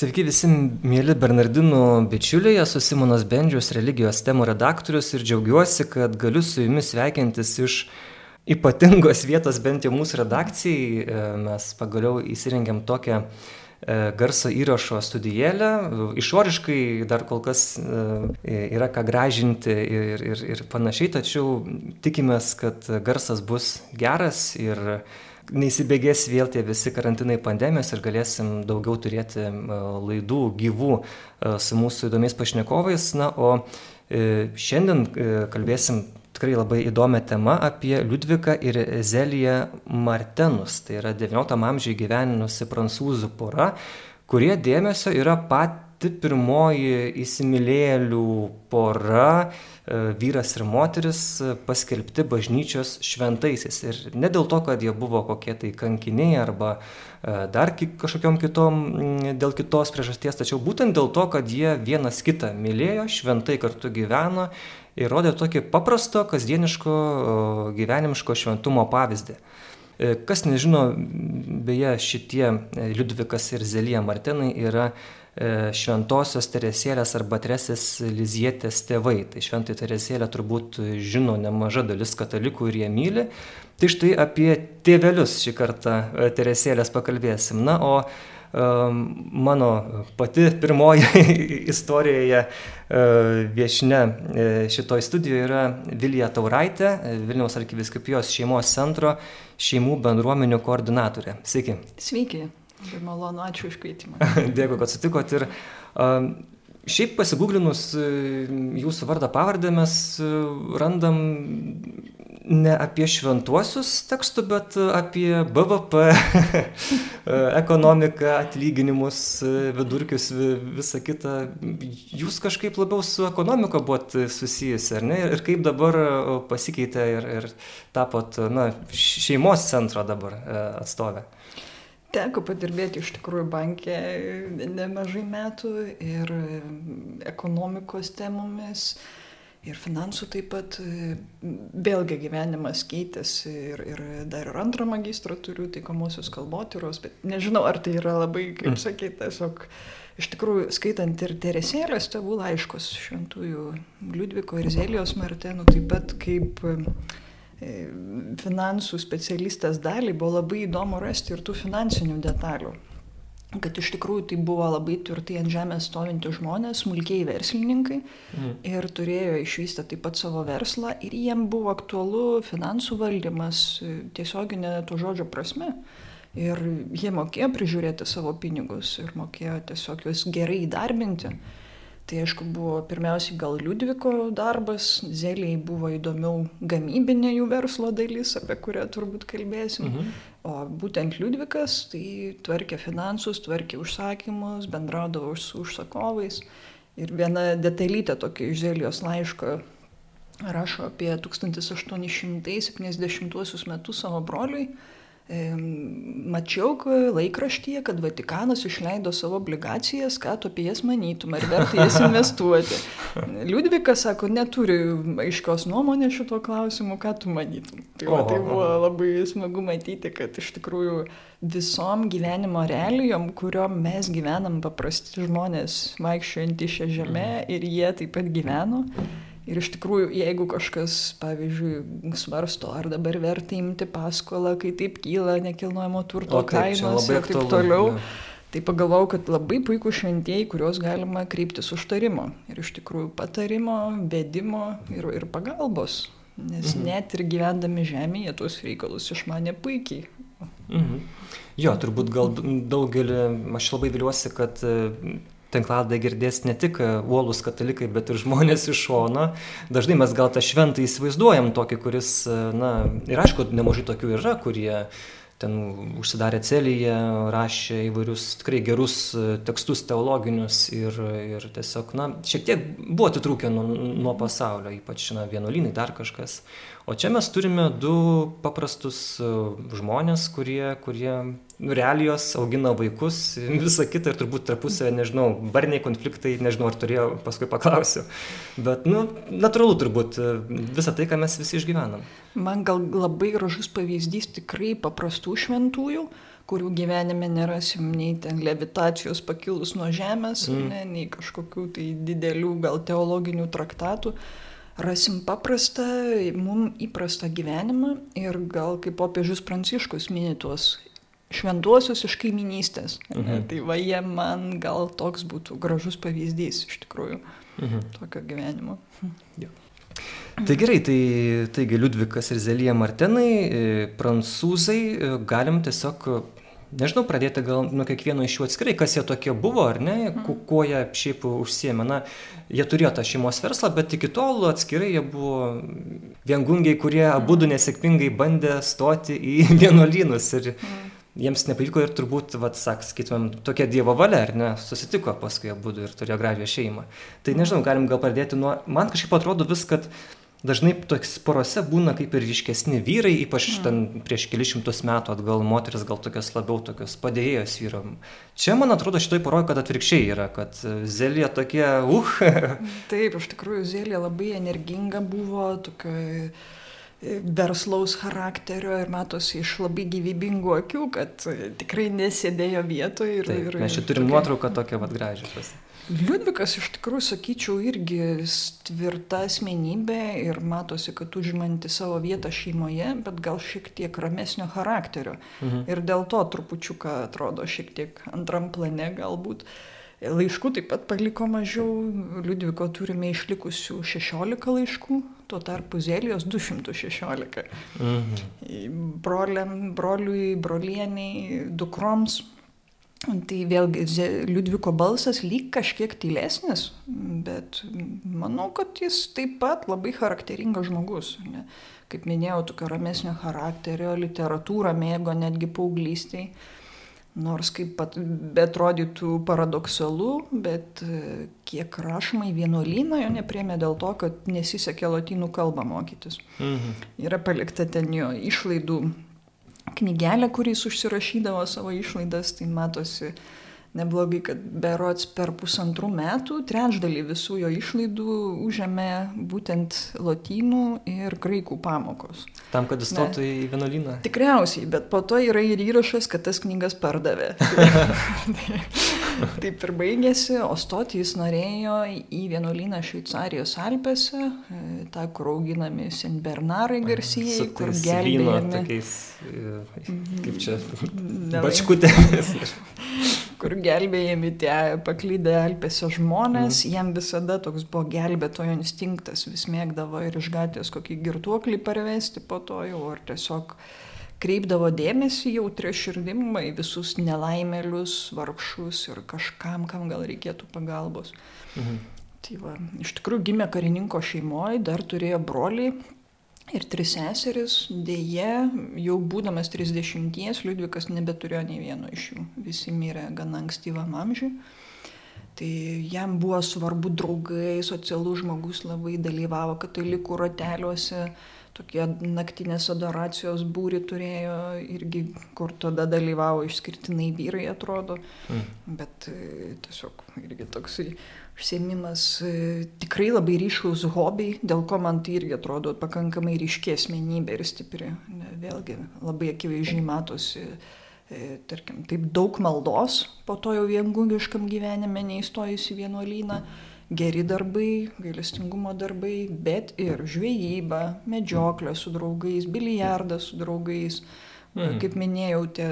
Sveiki visi mėly Bernardinų bičiuliai, esu Simonas Bendžius, religijos temų redaktorius ir džiaugiuosi, kad galiu su jumis sveikintis iš ypatingos vietos bent jau mūsų redakcijai. E, mes pagaliau įsirengėm tokią e, garso įrašo studijėlę. Išoriškai dar kol kas e, yra ką gražinti ir, ir, ir panašiai, tačiau tikimės, kad garsas bus geras ir neįsibėgės vėl tie visi karantinai pandemijos ir galėsim daugiau turėti laidų gyvų su mūsų įdomiais pašnekovais. Na, o e, šiandien e, kalbėsim tikrai labai įdomią temą apie Liudviką ir Zeliją Martenus. Tai yra XIX amžiuje gyveninusi prancūzų pora, kurie dėmesio yra pati pirmoji įsimylėlių pora E, vyras ir moteris e, paskelbti bažnyčios šventaisiais. Ir ne dėl to, kad jie buvo kokie tai kankiniai arba e, dar kažkokiam kitom, dėl kitos priežasties, tačiau būtent dėl to, kad jie vienas kitą mylėjo, šventai kartu gyveno ir rodė tokį paprasto, kasdieniško, gyvenimiško šventumo pavyzdį. Kas nežino, beje, šitie Liudvikas ir Zelija Martenai yra šventosios Teresėlės arba Teresės Lizietės tėvai. Tai šventai Teresėlė turbūt žino nemaža dalis katalikų ir jie myli. Tai štai apie tėvelius šį kartą e, Teresėlės pakalbėsim. Na, o um, mano pati pirmoji istorijoje viešne šitoj studijoje yra Vilija Tauraitė, Vilniaus arkiviskupijos šeimos centro šeimų bendruomenių koordinatorė. Sveiki. Sveiki. Labai malonu, ačiū už kvietimą. Dėkui, kad sutikot. Ir um, šiaip pasigūglinus jūsų vardą pavardę mes randam ne apie šventuosius tekstų, bet apie BVP, ekonomiką, atlyginimus, vidurkius, visą kitą. Jūs kažkaip labiau su ekonomika buvot susijusi, ar ne? Ir kaip dabar pasikeitė ir, ir tapot na, šeimos centro dabar atstovę? Teko padirbėti iš tikrųjų bankė nemažai metų ir ekonomikos temomis, ir finansų taip pat. Vėlgi gyvenimas keitėsi ir, ir dar ir antrą magistrą turiu, taikomosios kalbotyros, bet nežinau, ar tai yra labai, kaip mm. sakyti, tiesiog iš tikrųjų skaitant ir Teresėlės tėvų laiškus šventųjų Liudviko ir Zelijos Martenų, taip pat kaip E, finansų specialistės dalį buvo labai įdomu rasti ir tų finansinių detalių. Kad iš tikrųjų tai buvo labai tvirtai ant žemės stovinti žmonės, smulkiai verslininkai mm. ir turėjo išvystę taip pat savo verslą ir jiem buvo aktualu finansų valdymas e, tiesioginė to žodžio prasme. Ir jie mokėjo prižiūrėti savo pinigus ir mokėjo tiesiog juos gerai įdarbinti. Mm Tai aišku, buvo pirmiausiai gal Liudviko darbas, Zelijai buvo įdomiau gamybinė jų verslo dalis, apie kurią turbūt kalbėsim. Mhm. O būtent Liudvikas tai tvarkė finansus, tvarkė užsakymus, bendraudavo su užsakovais. Ir viena detalytė tokia iš Zelijos laiško rašo apie 1870 metus savo broliui Mačiau laikraštyje, kad Vatikanas išleido savo obligacijas, ką tu apie jas manytum, ar verta jas investuoti. Liudvikas sako, neturi aiškios nuomonės šito klausimu, ką tu manytum. Tai, va, tai buvo labai smagu matyti, kad iš tikrųjų visom gyvenimo realijom, kuriuom mes gyvenam paprasti žmonės, vaikščiojantys šią žemę ir jie taip pat gyveno. Ir iš tikrųjų, jeigu kažkas, pavyzdžiui, svarsto, ar dabar verta imti paskolą, kai taip kyla nekilnojamo turto kainos ir taip toliau, ja. tai pagalvojau, kad labai puikų šventieji, kuriuos galima kreiptis užtarimo. Ir iš tikrųjų patarimo, vedimo ir, ir pagalbos. Nes mhm. net ir gyvendami žemėje tuos reikalus išmane puikiai. Mhm. Jo, turbūt gal daugelį, aš labai viliuosi, kad tinklaladę girdės ne tik e, uolus katalikai, bet ir žmonės iš šono. Dažnai mes gal tą šventą įsivaizduojam tokį, kuris, e, na, ir aišku, nemažai tokių yra, kurie ten užsidarė celėje, rašė įvairius tikrai gerus e, tekstus teologinius ir, ir tiesiog, na, šiek tiek buvo atitrūkę nuo, nuo pasaulio, ypač, na, vienuolynai, dar kažkas. O čia mes turime du paprastus žmonės, kurie, kurie realijos, augina vaikus, visa kita ir turbūt tarpusavę, nežinau, barniai konfliktai, nežinau, ar turėjo, paskui paklausiu. Bet, nu, natūralu turbūt visą tai, ką mes visi išgyvenam. Man gal labai gražus pavyzdys tikrai paprastų šventųjų kurių gyvenime nerasim nei ten levitacijos pakilus nuo žemės, mm. ne, nei kažkokių tai didelių gal teologinių traktatų. Rasim paprastą, mums įprastą gyvenimą ir gal kaip popiežius Pranciškus mini tuos šventuosius iš kaiminystės. Mhm. Tai va jie man gal toks būtų gražus pavyzdys iš tikrųjų mhm. tokio gyvenimo. Ja. Tai gerai, tai taigi Liudvikas ir Zelija Martenai, e, prancūzai, e, galim tiesiog nežinau, pradėti gal nuo kiekvieno iš jų atskirai, kas jie tokie buvo, ar ne, mhm. kuo jie šiaip užsiemė. Na, jie turėjo tą šeimos verslą, bet iki tol atskirai jie buvo viengungiai, kurie mhm. abu nesėkmingai bandė stoti į vienuolynus. Ir mhm. Jiems nepavyko ir turbūt, vat, sak, sakytumėm, tokia dievo valia, ar ne, susitiko paskui abu ir turėjo gražią šeimą. Tai nežinau, galim gal pradėti nuo, man kažkaip atrodo vis, kad dažnai toks porose būna kaip ir ryškesni vyrai, ypač mm. ten prieš kelius šimtus metų atgal moteris gal tokios labiau tokios padėjėjos vyram. Čia man atrodo šitoj poroje, kad atvirkščiai yra, kad Zelija tokie, uh. Taip, iš tikrųjų Zelija labai energinga buvo, tokia verslaus charakterio ir matosi iš labai gyvybingų akių, kad tikrai nesėdėjo vietoje. Ir, Taip, ir, mes čia turim tokia... nuotrauką tokią vad gražią. Liudvikas iš tikrųjų, sakyčiau, irgi tvirta asmenybė ir matosi, kad užimanti savo vietą šeimoje, bet gal šiek tiek ramesnio charakterio. Mhm. Ir dėl to trupučiuką atrodo šiek tiek antram plane galbūt. Laiškų taip pat paliko mažiau, Liudviko turime išlikusių 16 laiškų, tuo tarpu Zelijos 216. Mhm. Broliam, broliui, brolieniai, dukroms Tai vėlgi Liudviko balsas lyg kažkiek tylesnis, bet manau, kad jis taip pat labai charakteringas žmogus. Ne? Kaip minėjau, tokio ramesnio charakterio, literatūrą mėgo netgi paauglystiai. Nors kaip pat betrodytų paradoksalu, bet e, kiek rašoma į vienuolyną jo nepriemė dėl to, kad nesisekė lotynų kalbą mokytis. Mhm. Yra palikta ten jo išlaidų knygelę, kurį jis užsirašydavo savo išlaidas, tai matosi neblogai, kad berots per pusantrų metų trečdalį visų jo išlaidų užėmė būtent lotynų ir graikų pamokos. Tam, kad įstotų į vienuolyną? Tikriausiai, bet po to yra ir įrašas, kad tas knygas pardavė. Taip ir baigėsi, o stoti jis norėjo į vienuolyną Šveicarijos Alpėse, e, tą, kur auginami Senbernarai garsieji, kur gelbėjami. Tokiais, e, kaip čia, bačkutėmis. Kur gelbėjami tie paklydę Alpėse žmonės, mm. jam visada toks buvo gelbėtojo instinktas, vis mėgdavo ir iš gatvės kokį girtuoklį parvesti po to jau, ar tiesiog kreipdavo dėmesį jautria širdim į visus nelaimėlius, vargšus ir kažkam, kam gal reikėtų pagalbos. Mhm. Tai va, iš tikrųjų gimė karininko šeimoje, dar turėjo broliai ir tris seseris, dėje, jau būdamas 30, Liudvikas nebeturėjo nei vieno iš jų, visi mirė gana ankstyvam amžiui. Tai jam buvo svarbu draugai, socialus žmogus labai dalyvavo katalikų rateliuose, tokie naktinės adoracijos būri turėjo irgi, kur tada dalyvavo išskirtinai vyrai, atrodo. Mm. Bet e, tiesiog irgi toks užsiemimas e, tikrai labai ryškus hobiai, dėl ko man tai irgi atrodo pakankamai ryškė asmenybė ir stipri. Vėlgi labai akivaizdžiai matosi, e, tarkim, taip daug maldos po to jau viengungiškam gyvenime neįstojus į vienuolyną. Mm geri darbai, gailestingumo darbai, bet ir žvejyba, medžioklė su draugais, biliardas su draugais. Mhm. Kaip minėjau, tie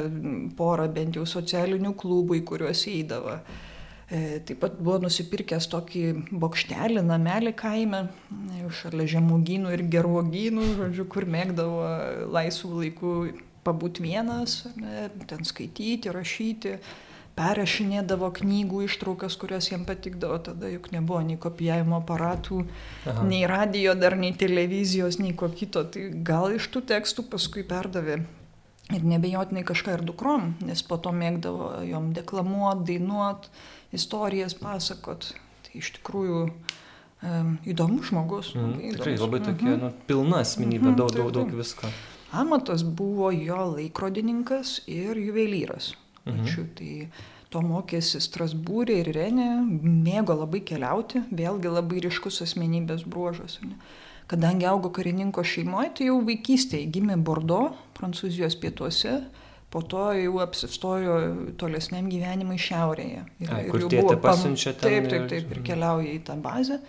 pora bent jau socialinių klubų, į kuriuos eidavo. E, taip pat buvo nusipirkęs tokį bokštelį, namelį kaime, šalia žemugynų ir gervogynų, žodžiu, kur mėgdavo laisvų laikų pabūti vienas, ne, ten skaityti, rašyti perrašinėdavo knygų ištraukas, kurios jam patikdavo, tada juk nebuvo nei kopijavimo aparatų, Aha. nei radio, dar nei televizijos, nei ko kito, tai gal iš tų tekstų paskui perdavė. Ir nebejotinai kažką ir dukrom, nes po to mėgdavo jom deklamuot, dainuot, istorijas pasakot. Tai iš tikrųjų įdomus žmogus. Mm, labai tikrai labai tokia mm -hmm. nu, pilna asmenybė, mm -hmm, daug, daug, daug visko. amatas buvo jo laikrodininkas ir juvelyras. Mhm. Ačiū, tai to mokėsi Strasbūrė ir Renė, mėgo labai keliauti, vėlgi labai ryškus asmenybės bruožas. Ne? Kadangi augo karininko šeimoje, tai jau vaikystėje gimė Bordo, Prancūzijos pietuose, po to jau apsistojo tolesniam gyvenimui šiaurėje. Ir, A, jau buvo pasiunčia ten. Taip, taip, taip, ir keliauja į tą bazę.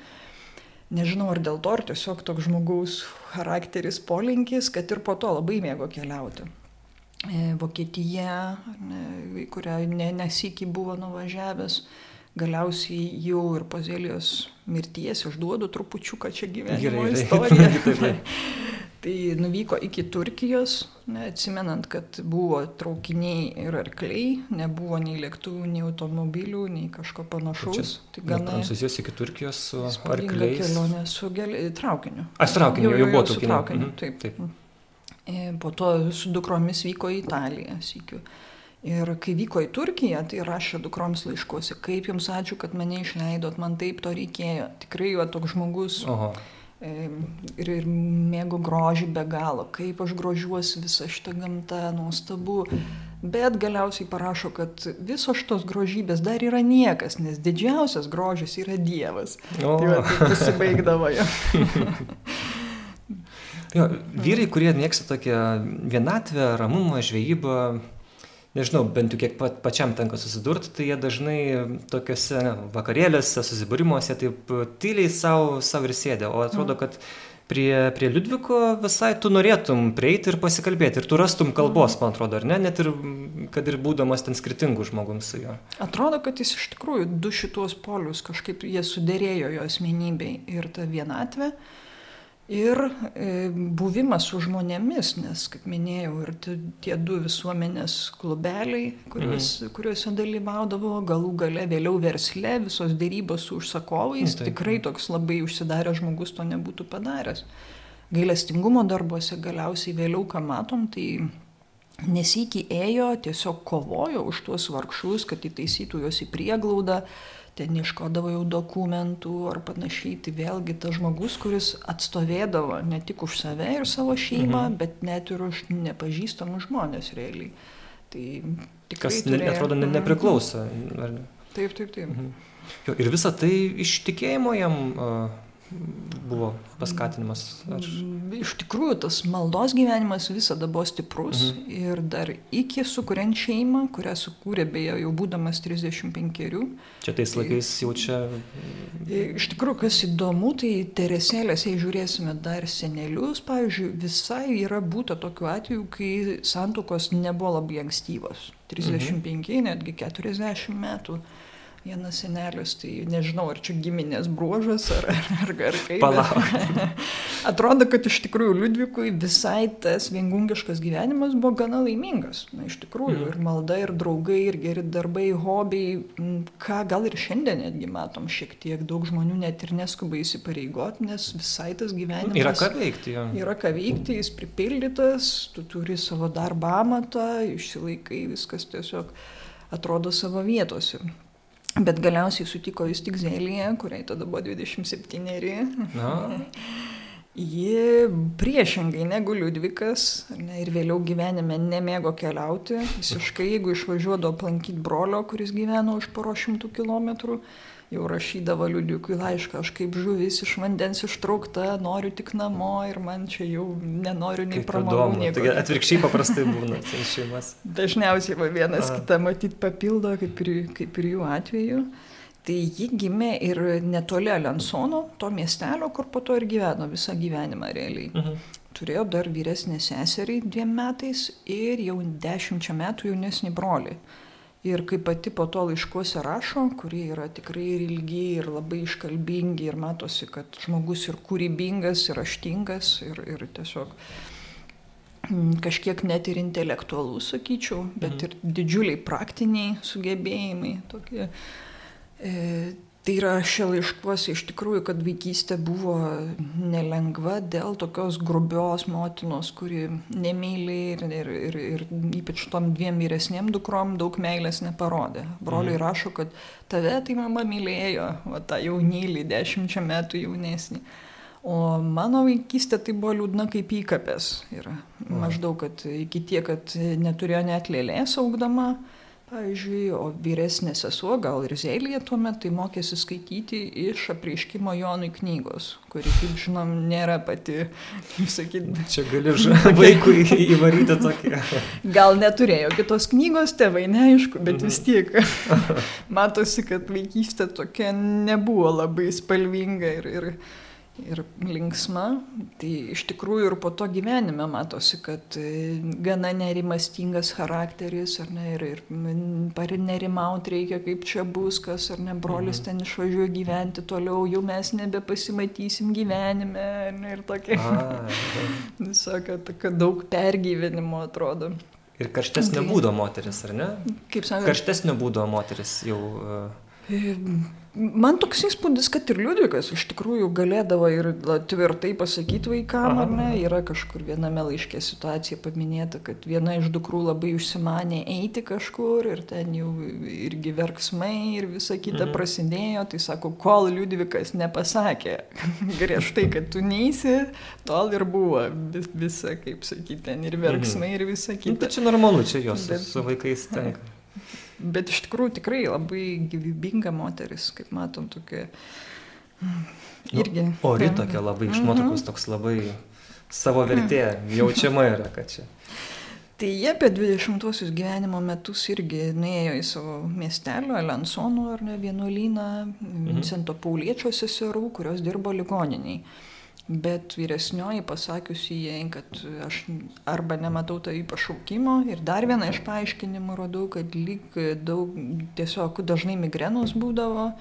Nežinau, ar dėl to, ar tiesiog toks žmogaus charakteris, polinkis, kad ir po to labai mėgo keliauti. E, Vokietija, ne, kurią ne, nesikį buvo nuvažiavęs, galiausiai jau ir po Zelijos mirties išduodu trupučiuką čia gyvenimo Gerai, istoriją. tai nuvyko iki Turkijos, ne, atsimenant, kad buvo traukiniai ir arkliai, nebuvo nei lėktuvų, nei automobilių, nei kažko panašaus. Tai gana... Prancūzijos iki Turkijos su arkliais. kelionė su gel... traukiniu. Aš traukiniu, jau, jau, jau buvo traukiniu. traukiniu. Mhm. Taip, taip. E, po to su dukromis vyko į Italiją, sėkiu. Ir kai vyko į Turkiją, tai rašė dukroms laiškuose, kaip jums ačiū, kad mane išleidot, man taip to reikėjo. Tikrai jo toks žmogus. Oho. Ir, ir mėgo grožį be galo, kaip aš grožiuosi visą šitą gamtą, nuostabu. Bet galiausiai parašo, kad visos šitos grožybės dar yra niekas, nes didžiausias grožis yra Dievas. O. Tai va, tai pasibaigdavo jo. Jo, vyrai, kurie mėgsta tokią vienatvę, ramumą, žvejybą, nežinau, bent jau kiek pat, pačiam tenka susidurti, tai jie dažnai tokiuose ne, vakarėliuose, susibūrimuose taip tyliai savo, ir sėdė. O atrodo, kad prie, prie Liudviko visai tu norėtum prieiti ir pasikalbėti. Ir tu rastum kalbos, man atrodo, ar ne, net ir kad ir būdamas ten skirtingų žmogum su juo. Atrodo, kad jis iš tikrųjų du šitos polius kažkaip jie suderėjo jo asmenybei ir ta vienatvė ir e, buvimas su žmonėmis, nes, kaip minėjau, ir tie du visuomenės klubeliai, kuriuos, mhm. kuriuose dalyvaudavo, galų gale vėliau versle, visos dėrybos su užsakovais, Taip. tikrai toks labai užsidaręs žmogus to nebūtų padaręs. Gailestingumo darbuose galiausiai vėliau, ką matom, tai nesikį ėjo, tiesiog kovojo už tuos vargšus, kad įtaisytų juos į prieglaudą, ten ieškodavo jau dokumentų ar panašiai, tai vėlgi tas žmogus, kuris atstovėdavo ne tik už save ir savo šeimą, mhm. bet net ir už nepažįstamus žmonės realiai. Tai tikrai. Kas turėjo... atrodo ne, nepriklauso. Ar ne? Taip, taip, taip. Mhm. Jo, ir visa tai iš tikėjimo jam uh, buvo paskatinimas? Ar... Iš tikrųjų, tas maldos gyvenimas visada buvo stiprus mhm. ir dar iki sukuriant šeimą, kurią sukūrė beje jau būdamas 35. Čia tais laikais jau čia. Iš tikrųjų, kas įdomu, tai Teresėlės, jei žiūrėsime dar senelius, pavyzdžiui, visai yra būta tokiu atveju, kai santokos nebuvo labai ankstyvos. 35, mhm. netgi 40 metų vienas senelis, tai nežinau, ar čia giminės bruožas, ar, ar, ar kaip. Palauk. Atrodo, kad iš tikrųjų Liudvikui visai tas viengungiškas gyvenimas buvo gana laimingas. Na, iš tikrųjų, mm. ir malda, ir draugai, ir geri darbai, hobiai, ką gal ir šiandien netgi matom šiek tiek daug žmonių net ir neskuba įsipareigoti, nes visai tas gyvenimas. Yra ką veikti, jo. Yra ką veikti, jis pripildytas, tu turi savo darbą amatą, išsilaikai, viskas tiesiog atrodo savo vietose. Bet galiausiai sutiko vis tik Zelija, kuriai tada buvo 27. Na. Ji priešingai negu Liudvikas ne, ir vėliau gyvenime nemėgo keliauti. Visiškai, jeigu išvažiuodavo aplankyti brolio, kuris gyveno už poro šimtų kilometrų, jau rašydavo liudiukui laišką, aš kaip žuvis iš vandens ištraukta, noriu tik namo ir man čia jau nenoriu nei pramogų. Tai atvirkščiai paprastai būna šeimas. Dažniausiai va, vienas A. kitą matyt papildo, kaip ir, kaip ir jų atveju. Tai ji gimė ir netoli Alensono, to miestelio, kur po to ir gyveno visą gyvenimą realiai. Mhm. Turėjo dar vyresnį seserį dviem metais ir jau dešimčia metų jaunesnį brolį. Ir kaip pati po to laiškuose rašo, kurie yra tikrai ir ilgi, ir labai iškalbingi, ir matosi, kad žmogus ir kūrybingas, ir raštingas, ir, ir tiesiog mm, kažkiek net ir intelektualus, sakyčiau, bet mhm. ir didžiuliai praktiniai sugebėjimai. Tokie. E, Tai yra šia laiškuose iš tikrųjų, kad vaikystė buvo nelengva dėl tokios grubios motinos, kuri nemyli ir, ir, ir, ir ypač tom dviem vyresniem dukrom daug meilės neparodė. Broliai mhm. rašo, kad tave tai mama mylėjo, o tą jaunėlį dešimčia metų jaunesnį. O mano vaikystė tai buvo liūdna kaip įkapės. Ir maždaug, kad iki tiek, kad neturėjo net lėlės augdama. Pavyzdžiui, o vyresnė sesuo, gal ir Zelija tuo metu, tai mokėsi skaityti iš apreiškimo Jonui knygos, kuri, kaip žinom, nėra pati, kaip sakyti. Čia gali vaikui įvaryti tokią. Gal neturėjo kitos knygos, tėvai neaišku, bet vis tiek matosi, kad vaikystė tokia nebuvo labai spalvinga ir, ir ir linksma. Tai iš tikrųjų ir po to gyvenime matosi, kad e, gana nerimastingas charakteris, ar ne, ir, ir nerimauti reikia, kaip čia bus, kas, ar ne, brolis mhm. ten išvažiuoja gyventi toliau, jau mes nebepasimatysim gyvenime, ne, ir tokia. Sako, kad daug pergyvenimo atrodo. Ir karštesnio būdo moteris, ar ne? Kaip sakė? Karštesnio būdo moteris jau. Uh... Man toks įspūdis, kad ir Liudvikas iš tikrųjų galėdavo ir tvirtai pasakyti vaikam, ar ne, yra kažkur viename laiške situacija paminėta, kad viena iš dukrų labai užsimanė eiti kažkur ir ten jau irgi verksmai ir visa kita mhm. prasidėjo, tai sako, kol Liudvikas nepasakė griežtai, kad tu neisi, tol ir buvo vis, visa, kaip sakyti, ten ir verksmai ir visa kita. Nu, tai čia normalu, čia jos Bet... su vaikais tenka. Bet iš tikrųjų tikrai labai gyvybinga moteris, kaip matom, tokia. Mm, irgi. Nu, ori tokia labai iš nuotraukos, toks labai savo vertė jaučiama yra, kad čia. Tai jie apie 20-osius gyvenimo metus irgi nuėjo į savo miestelio, Alensonų ar ne vienuolyną, mhm. Vincento Pauliečio seserų, kurios dirbo ligoniniai. Bet vyresnioji pasakiusi jai, kad aš arba nematau tavį pašaukimo ir dar vieną iš paaiškinimų radau, kad lyg daug tiesiog dažnai migrenos būdavo,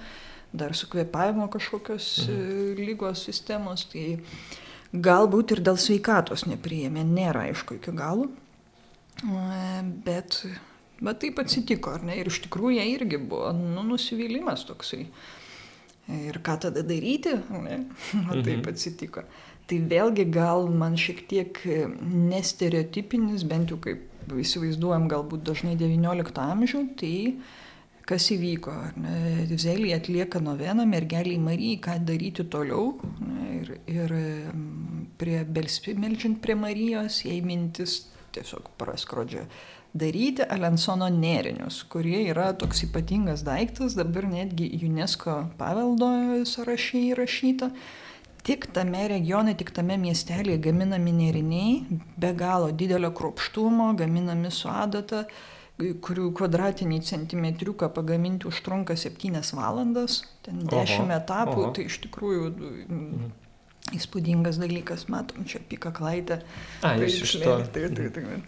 dar su kvėpavimo kažkokios mhm. lygos sistemos, tai galbūt ir dėl sveikatos nepriėmė, nėra aišku iki galo. Bet, bet taip atsitiko, ar ne? Ir iš tikrųjų jie irgi buvo nu, nusivylimas toksai. Ir ką tada daryti? Ne? O taip mhm. atsitiko. Tai vėlgi gal man šiek tiek nestereotipinis, bent jau kaip įsivaizduojam galbūt dažnai XIX amžių, tai kas įvyko. Zelija atlieka noveną mergeliai Marijai, ką daryti toliau. Ne, ir, ir prie Belspi, melžiant prie Marijos, jai mintis tiesiog praskrodžia daryti Alensono nėrinius, kurie yra toks ypatingas daiktas, dabar netgi UNESCO paveldo sąrašai įrašyta. Tik tame regione, tik tame miestelėje gaminami nėriniai, be galo didelio kruopštumo, gaminami su adata, kurių kvadratiniai centimetriuką pagaminti užtrunka 7 valandas, ten 10 oho, etapų, oho. tai iš tikrųjų mhm. įspūdingas dalykas, matom čia pikaklaitę. A, iš to. Tai, tai, tai, tai.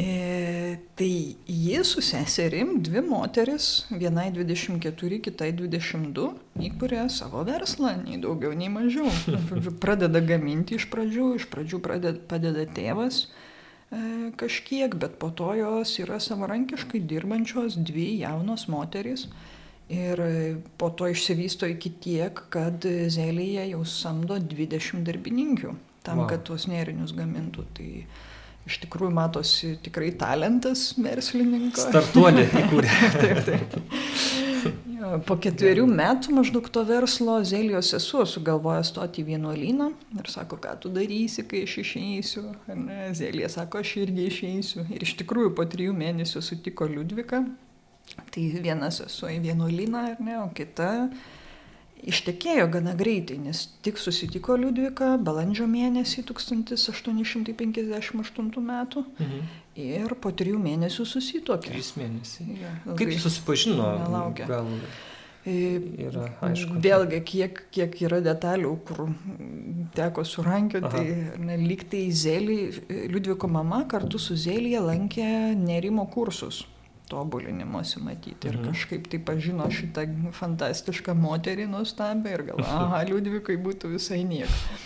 E, tai ji su seserim, dvi moteris, vienai 24, kitai 22, įkūrė savo verslą, nei daugiau, nei mažiau. Pradeda gaminti iš pradžių, iš pradžių pradeda, padeda tėvas e, kažkiek, bet po to jos yra savarankiškai dirbančios dvi jaunos moterys. Ir po to išsivysto iki tiek, kad Zelėje jau samdo 20 darbininkių tam, wow. kad tuos nėrinius gamintų. Tai, iš tikrųjų matosi tikrai talentas verslininko. Startuolį įkūrė. taip, taip. Jo, po ketverių metų maždaug to verslo Zelijos sesuo sugalvoja stoti į vienuolyną ir sako, ką tu darysi, kai aš išeisiu. Zelija sako, aš irgi išeisiu. Ir iš tikrųjų po trijų mėnesių sutiko Liudvika. Tai viena sesuo į vienuolyną, ne, o kita Ištekėjo gana greitai, nes tik susitiko Liudvika balandžio mėnesį 1858 metų mhm. ir po trijų mėnesių susitokė. Trys mėnesiai. Ja, Kaip susipažino? Nelaukia. Gal... E, yra, aišku. Vėlgi, kiek, kiek yra detalių, kur teko surankioti, tai lyg tai Zelį, Liudviko mama kartu su Zelija lankė nerimo kursus tobulinimosi matyti. Ir mhm. kažkaip tai pažino šitą fantastišką moterį nuostabę ir gal, aha, Liudvikai būtų visai nieko.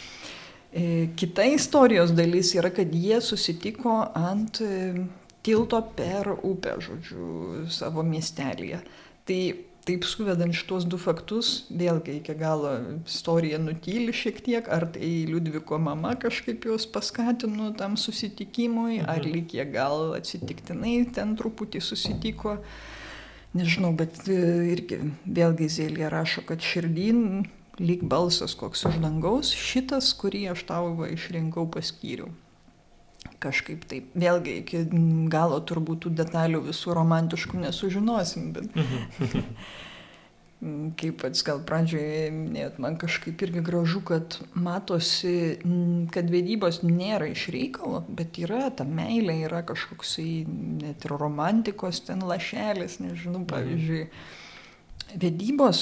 E, kita istorijos dalis yra, kad jie susitiko ant e, tilto per upę, žodžiu, savo miestelėje. Tai taip suvedant šitos du faktus, vėlgi iki galo istorija nutyli šiek tiek, ar tai Liudviko mama kažkaip juos paskatino tam susitikimui, mhm. ar jie gal atsitiktinai ten truputį susitiko. Nežinau, bet e, irgi vėlgi Zėlė rašo, kad širdin lyg balsas koks iš dangaus, šitas, kurį aš tau išrinkau paskyriau. Kažkaip taip, vėlgi iki galo turbūt tų detalių visų romantiškų nesužinosim, bet kaip pats gal pradžioje minėjot, man kažkaip irgi gražu, kad matosi, kad vedybos nėra iš reikalo, bet yra ta meilė, yra kažkoksai net ir romantikos ten lašelis, nežinau, mhm. Vedybos,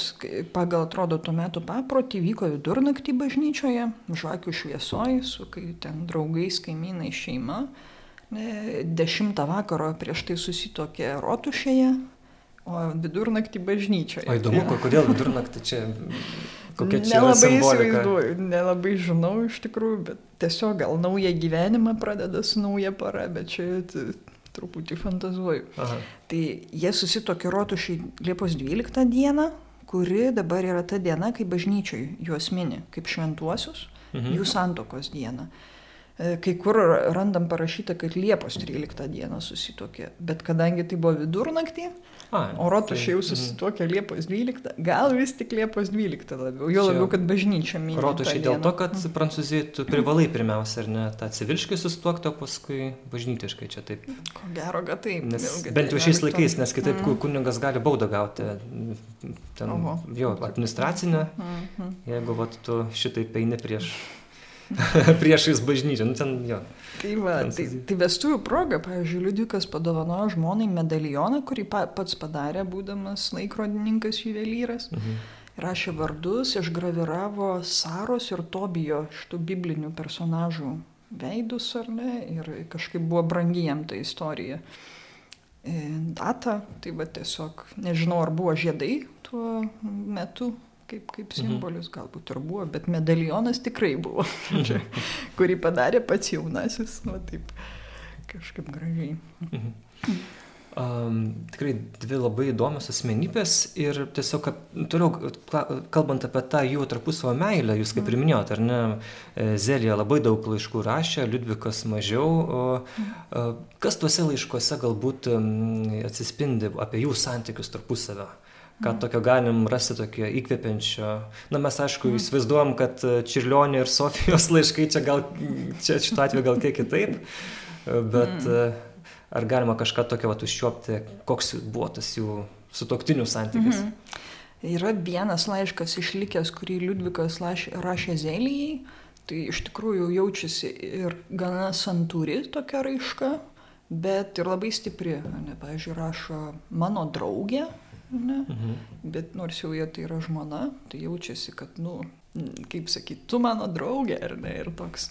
pagal atrodo tuo metu paprotį, vyko vidurnaktį bažnyčioje, žvakių šviesoj, su kai ten draugais, kaimynai, šeima. Dešimtą vakaro prieš tai susitokė rotušėje, O vidurnaktį bažnyčioje. O įdomu, ja. kodėl vidurnaktį čia kokia čia nelabai įsivaizduoju, nelabai žinau iš tikrųjų, bet tiesiog gal naują gyvenimą pradeda su nauja para, bet čia truputį fantazuoju. Aha. Tai jie susitokė rotušiai Liepos 12 dieną, kuri dabar yra ta diena, kai bažnyčiai juos mini kaip šventuosius, mhm. jų santokos diena. E, kai kur randam parašyta, kad Liepos 13 dieną susitokė, bet kadangi tai buvo vidurnaktį, A, o rotušė tai, jau mhm. susitokė Liepos 12, gal vis tik Liepos 12 labiau, jo labiau, kad bažnyčia minė. Rotušė dėl to, kad mhm. prancūzijai tu privalai pirmiausia, ar ne, tą civiliškai susituokti, o paskui bažnytiškai čia taip. Ko gero, kad taip. Nes, vėlgi, bent jau šiais laikais, nes kitaip mm. kuningas gali baudą gauti, ten, Oho. jo, administracinę, mm -hmm. jeigu vat, tu šitaip eini prieš priešais bažnyčią, nu ten jo. Tai, va, tai, tai vestuvių proga, pavyzdžiui, Liudvikas padovanojo žmonai medalioną, kurį pa, pats padarė, būdamas laikrodininkas juvelyras. Mhm. Rašė vardus, išgraviravo Saros ir Tobijo šitų biblinių personažų veidus, ar ne, ir kažkaip buvo brangi jam ta istorija. E, data, tai va tiesiog, nežinau, ar buvo žiedai tuo metu, kaip, kaip mhm. simbolis mhm. galbūt ir buvo, bet medalionas tikrai buvo, mhm. kurį padarė pats jaunasis, nu taip, kažkaip gražiai. Mhm. Um, tikrai dvi labai įdomios asmenybės ir tiesiog toliau kalbant apie tą jų tarpusavio meilę, jūs kaip ir mhm. minėjot, ar ne, e, Zelija labai daug laiškų rašė, Liudvikas mažiau. O, kas tuose laiškuose galbūt atsispindi apie jų santykius tarpusavio? Ką tokio galim rasti tokio įkvepiančio. Na mes aišku mm. įsivaizduojam, kad e, Čirlionio ir Sofijos laiškai čia gal, čia šituo atveju gal kiek kitaip, bet mm. ar galima kažką tokio vat užčiuopti, koks buvo tas jų sutoktinių santykis? Mm -hmm. Yra vienas laiškas išlikęs, kurį Liudvikas rašė Zelijai, tai iš tikrųjų jaučiasi ir gana santūri tokia raiška, bet ir labai stipri. Ne, pavyzdžiui, rašo mano draugė, ne? Mhm. Bet nors jau jie tai yra žmona, tai jaučiasi, kad, nu, kaip sakyti, tu mano draugė, ar ne, ir toks.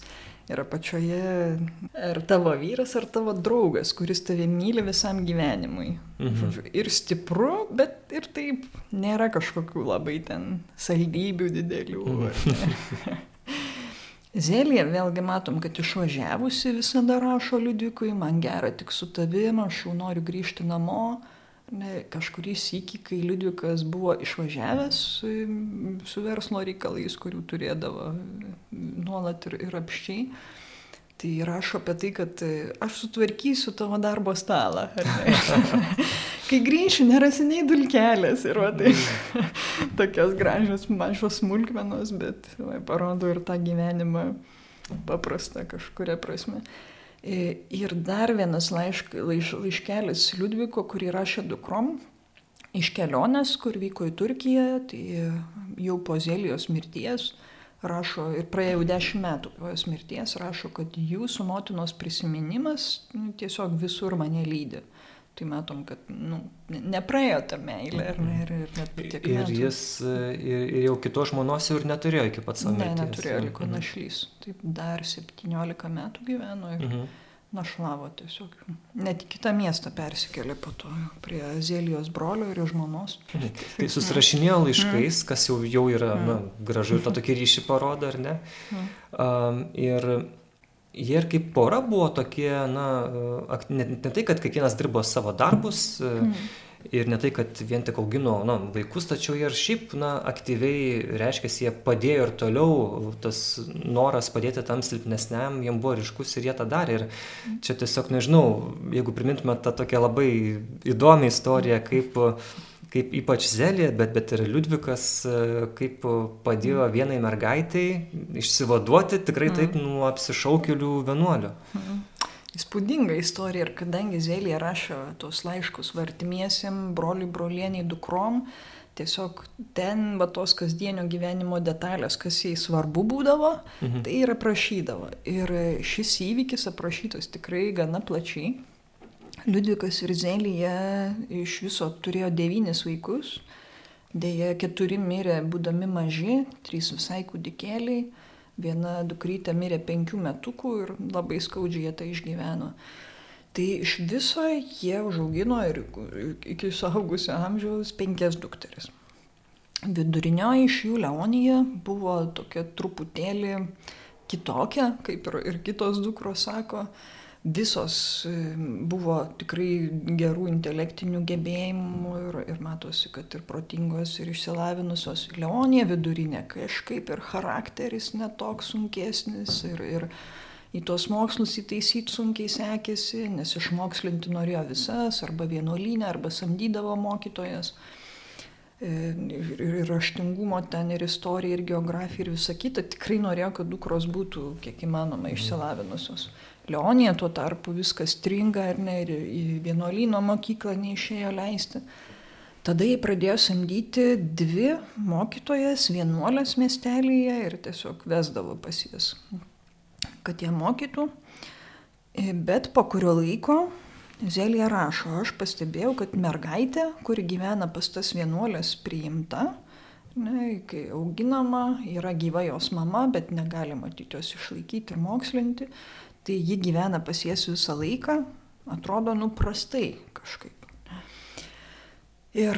Ir apačioje, ar tavo vyras, ar tavo draugas, kuris tave myli visam gyvenimui. Mhm. Ir stipru, bet ir taip nėra kažkokių labai ten saldybių didelių. Mhm. Zelija vėlgi matom, kad išvažiavusi visada rašo Liudvikui, man gera tik su tavim, aš jau noriu grįžti namo. Kažkurį sykį, kai Liudvikas buvo išvažiavęs su, verslo reikalais, kurių turėdavo nuolat ir, ir apščiai, tai rašo apie tai, kad aš sutvarkysiu tavo darbo stalą. kai grįšiu, nerasi nei dulkelės ir va, tai tokios gražios mažos smulkmenos, bet va, parodo ir tą gyvenimą paprastą kažkuria prasme. E, ir dar vienas laišk, laiš, laiškelis Liudviko, kurį rašė dukrom iš kelionės, kur vyko į Turkiją, tai jau po Zelijos mirties rašo, ir praėjo dešimt metų po jos mirties, rašo, kad jūsų motinos prisiminimas nu, tiesiog visur mane lydi. Tai matom, kad nu, nepraėjo ta meilė ir, ir, ir net tiek metų. Ir jis ir, ir jau kitos žmonos jau ir neturėjo iki pat savo mirties. Ne, neturėjo, liko mhm. našlys. Taip dar 17 metų gyveno ir mhm. našlavo tiesiog. Net į kitą miestą persikėlė po to prie Zelijos brolio ir žmonos. Mhm. Tai susirašinėjo laiškais, mhm. kas jau, jau yra mhm. na, gražu ir tą tokį ryšį parodo, ar ne? Mhm. Um, ir jie ir kaip pora buvo tokie, na, ne, ne tai, kad kiekvienas dirbo savo darbus mm. ir ne tai, kad vien tik augino na, vaikus, tačiau jie ir šiaip, na, aktyviai, reiškia, jie padėjo ir toliau, tas noras padėti tam silpnesniam, jiem buvo ryškus ir jie tą darė. Ir čia tiesiog nežinau, jeigu primintume tą tokią labai įdomią istoriją, kaip kaip ypač Zelė, bet, bet ir Liudvikas, e, kaip padėjo mm. vienai mergaitai išsivaduoti tikrai mm. taip nuo apsišaukelių vienuolio. Mm. Įspūdinga istorija ir kadangi Zelė rašo tos laiškus vartimiesiam, broliui, brolieniai, dukrom, tiesiog ten va tos kasdienio gyvenimo detalės, kas jai svarbu būdavo, mhm. tai ir aprašydavo. Ir šis įvykis aprašytas tikrai gana plačiai. Liudvikas ir Zelija iš viso turėjo devynis vaikus, dėja keturi mirė būdami maži, trys visai kūdikėliai, viena dukrytė mirė penkių metukų ir labai skaudžiai jie tai išgyveno. Tai iš viso jie užaugino ir iki suaugusio amžiaus penkias dukteris. Vidurinioji iš jų Leonija buvo tokia truputėlį kitokia, kaip ir, ir kitos dukros sako, visos buvo tikrai gerų intelektinių gebėjimų ir, ir matosi, kad ir protingos, ir išsilavinusios. Leonija vidurinė kažkaip ir charakteris netoks sunkesnis ir, ir į tuos mokslus įtaisyti sunkiai sekėsi, nes išmokslinti norėjo visas, arba vienuolinę, arba samdydavo mokytojas. E, ir, ir raštingumo ten, ir istorija, ir geografija, ir visa kita. Tikrai norėjo, kad dukros būtų kiek įmanoma išsilavinusios. Mhm. Leonija tuo tarpu viskas stringa ar ne, ir į vienuolyno mokyklą neišėjo leisti. Tada jie pradėjo samdyti dvi mokytojas vienuolės miestelėje ir tiesiog vesdavo pas jas, kad jie mokytų. Bet po kurio laiko Zelija rašo, aš pastebėjau, kad mergaitė, kuri gyvena pas tas vienuolės priimta, ne, kai auginama, yra gyva jos mama, bet negali matyti jos išlaikyti ir mokslinti, tai ji gyvena pas jas visą laiką, atrodo nuprastai kažkaip. Ir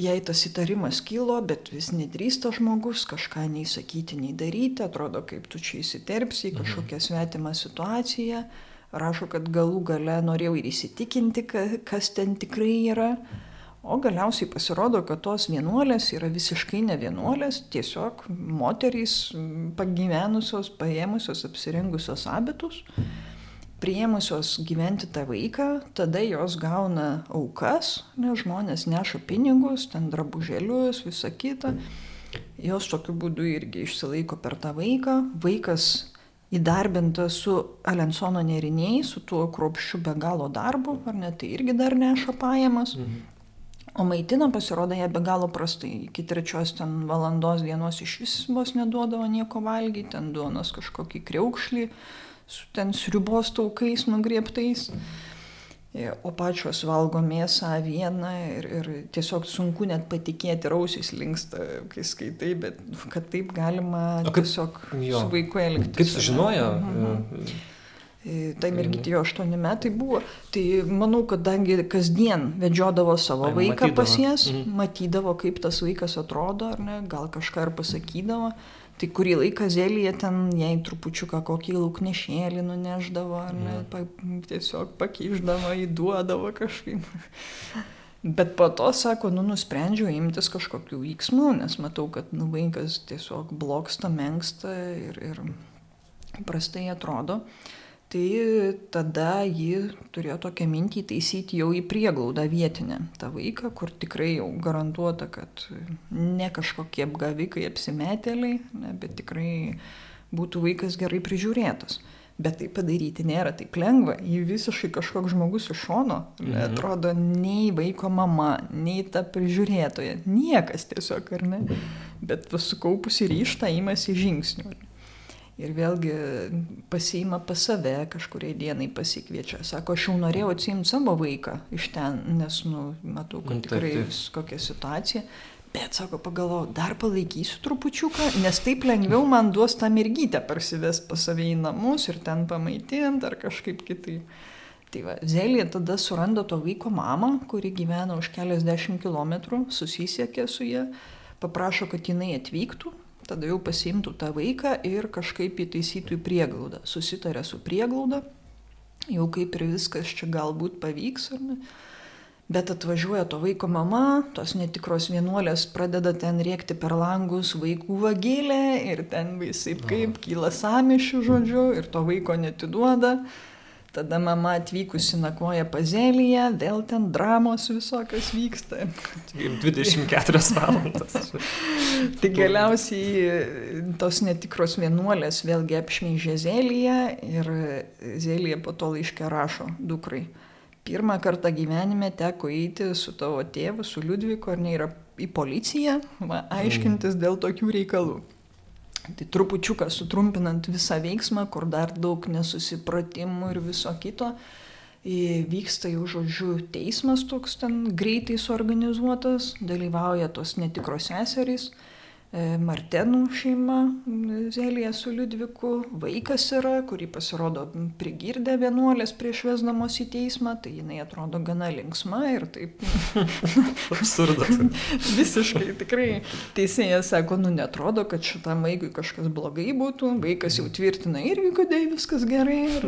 jai tas įtarimas kilo, bet vis nedrįsta žmogus kažką nei sakyti, nei daryti, atrodo, kaip tu čia įsiterpsi į mhm. kažkokią svetimą situaciją. Rašo, kad galų gale norėjau ir įsitikinti, kas ten tikrai yra. O galiausiai pasirodo, kad tos vienuolės yra visiškai ne vienuolės, tiesiog moterys pagyvenusios, paėmusios, apsirengusios abitus, priėmusios gyventi tą vaiką, tada jos gauna aukas, nes žmonės neša pinigus, ten drabužėlius, visą kitą. Jos tokiu būdu irgi išsilaiko per tą vaiką. Vaikas įdarbintas su Alensono neriniai, su tuo kruopščiu be galo darbu, ar ne, tai irgi dar neša pajamas. Mhm. O maitina pasirodo ją be galo prastai. Iki trečios ten valandos dienos iš vis vos neduodavo nieko valgyti, ten duonos kažkokį kreukšlį su ten sriubos taukais nugrieptais. E, o pačios valgo mėsą vieną ir, ir tiesiog sunku net patikėti, rausis linksta, kai skaitai, bet kad taip galima kaip, tiesiog jo. su vaiku elgtis. Kaip sužinojo? Mhm. Tai mergytė jo 8 metai buvo. Tai manau, kadangi kasdien vedžiodavo savo tai, vaiką matydavo. pas jas, mhm. matydavo, kaip tas vaikas atrodo, ar ne, gal kažką ir pasakydavo. Tai kurį laiką Zelija ten jai trupučiuką kokį lauknešėlį nuneždavo, ar ne, mhm. pa, tiesiog pakeiždavo, įduodavo kažkaip. Bet po to, sako, nu, nusprendžiau imtis kažkokių veiksmų, nes matau, kad nu, vaikas tiesiog bloksta, menksta ir, ir prastai atrodo. Uh, tai tada ji turėjo tokią mintį taisyti jau į prieglaudą vietinę tą vaiką, kur tikrai jau garantuota, kad ne kažkokie apgavikai, apsimetėliai, ne, bet tikrai būtų vaikas gerai prižiūrėtas. Bet tai padaryti nėra taip lengva. Ji visiškai kažkoks žmogus iš šono, mhm. atrodo, nei vaiko mama, nei ta prižiūrėtoja, niekas tiesiog, ar ne. Bet sukaupusi ryštą įmasi žingsnių ir vėlgi pasiima pas save kažkuriai dienai pasikviečia. Sako, aš jau norėjau atsiimti savo vaiką iš ten, nes, nu, matau, kad tikrai kokia situacija. Bet, sako, pagalvojau, dar palaikysiu trupučiuką, nes taip lengviau man duos tą mergytę parsivest pas save į namus ir ten pamaitinti ar kažkaip kitaip. Tai va, Zelė tada suranda to vaiko mamą, kuri gyvena už keliasdešimt kilometrų, susisiekė su ją, paprašo, kad jinai atvyktų, tada jau pasimtų tą vaiką ir kažkaip įtaisytų į prieglaudą. Susitarė su prieglauda, jau kaip ir viskas čia galbūt pavyks? Bet atvažiuoja to vaiko mama, tos netikros vienuolės pradeda ten rėkti per langus vaikų vagėlę ir ten visai kaip kyla samišių žodžiu ir to vaiko netiduoda. Tada mama atvykusi nakvoja pazelyje, vėl ten dramos visokios vyksta. 24 valandas. tai galiausiai tos netikros vienuolės vėlgi apšmeižė Zelyje ir Zelyje po to laiškė rašo dukrai. Pirmą kartą gyvenime teko eiti su tavo tėvu, su Liudviku, ar ne yra į policiją, va, aiškintis dėl tokių reikalų. Tai trupučiuką sutrumpinant visą veiksmą, kur dar daug nesusipratimų ir viso kito, vyksta jau žodžiu teismas toks ten greitai suorganizuotas, dalyvauja tos netikros seserys, Martenų šeima, Zelija su Liudviku, vaikas yra, kurį pasirodo prigirdė vienuolės prieš vesdamos į teismą, tai jinai atrodo gana linksma ir taip. Absurdas. Visiškai, tikrai teisėjas sako, nu netrodo, kad šitam vaikui kažkas blogai būtų, vaikas jau tvirtina irgi, kad viskas gerai. Ir,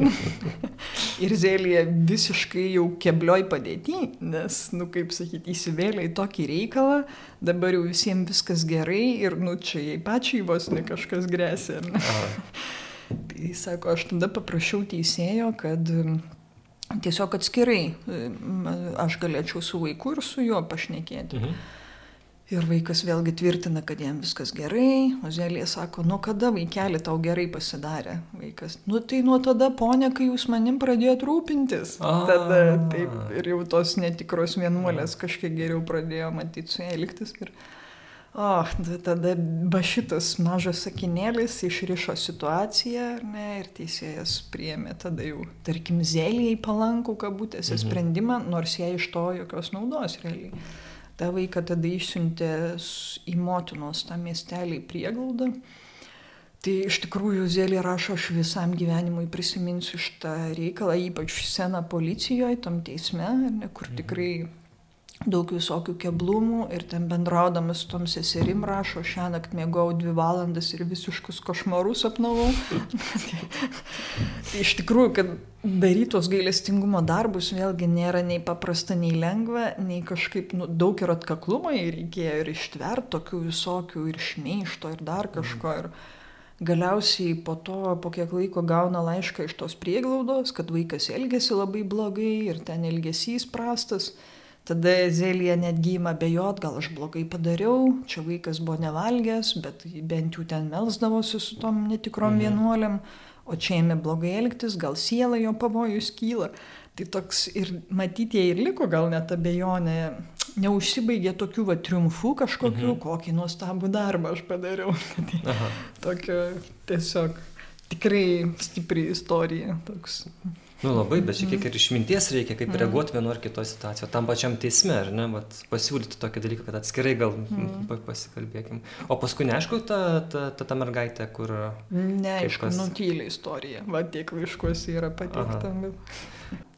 ir Zelija visiškai jau keblioj padėti, nes, nu kaip sakyti, įsivėlė į tokį reikalą, dabar jau visiems viskas gerai ir, nu, čia jai pačiai vos ne kažkas grėsia. tai sako, aš tada paprašiau teisėjo, kad tiesiog atskirai aš galėčiau su vaiku ir su juo pašnekėti. Mhm. Ir vaikas vėlgi tvirtina, kad jam viskas gerai, o Zelė sako, nuo kada vaikeli tau gerai pasidarė vaikas. Nu tai nuo tada, ponė, kai jūs manim pradėjot rūpintis. A. Tada taip ir jau tos netikros vienuolės kažkiek geriau pradėjo matyti su elgtis. Ir... O, tada va šitas mažas sakinėlis išrišo situaciją, ne, ir teisėjas priėmė tada jau, tarkim, Zelijai palankų kabutėse mhm. sprendimą, nors jai iš to jokios naudos realiai tą vaiką tada išsiuntė į motinos tą miestelį prieglaudą. Tai iš tikrųjų Zelė rašo, aš visam gyvenimui prisiminsiu šitą reikalą, ypač sceną policijoje, tam teisme, ne, kur mhm. tikrai daug visokių keblumų ir ten bendraudamas su tom seserim rašo, šią naktį mėgau dvi valandas ir visiškus košmarus apnavau. tai iš tikrųjų, kad daryti tuos gailestingumo darbus vėlgi nėra nei paprasta, nei lengva, nei kažkaip nu, daug ir atkaklumo reikėjo ir ištvert tokių visokių ir šmeišto ir dar kažko. Ir galiausiai po to, po kiek laiko gauna laišką iš tos prieglaudos, kad vaikas elgesi labai blogai ir ten elgesys prastas. Tada Zelija netgi ima bejot, gal aš blogai padariau, čia vaikas buvo nevalgęs, bet bent jau ten melsdavosi su tom netikrom mhm. vienuoliam, o čia ėmė blogai elgtis, gal siela jo pavojus kyla. Tai toks ir matyti jie ir liko gal net abejonė, neužsibaigė tokių va triumfų kažkokių, mhm. kokį nuostabų darbą aš padariau. tai tokia tiesiog tikrai stipri istorija. Toks. Nu labai, bet šiek tiek ir išminties reikia, kaip mm. reaguoti vienu ar kito situaciją. Tam pačiam teisme, ar ne, Vat, pasiūlyti tokį dalyką, kad atskirai gal mm. pasikalbėkim. O paskui neaišku, ta, ta, ta, ta mergaitė, kur... Neaišku, kas... nutylė istorija, va tiek laiškuose yra pateikta.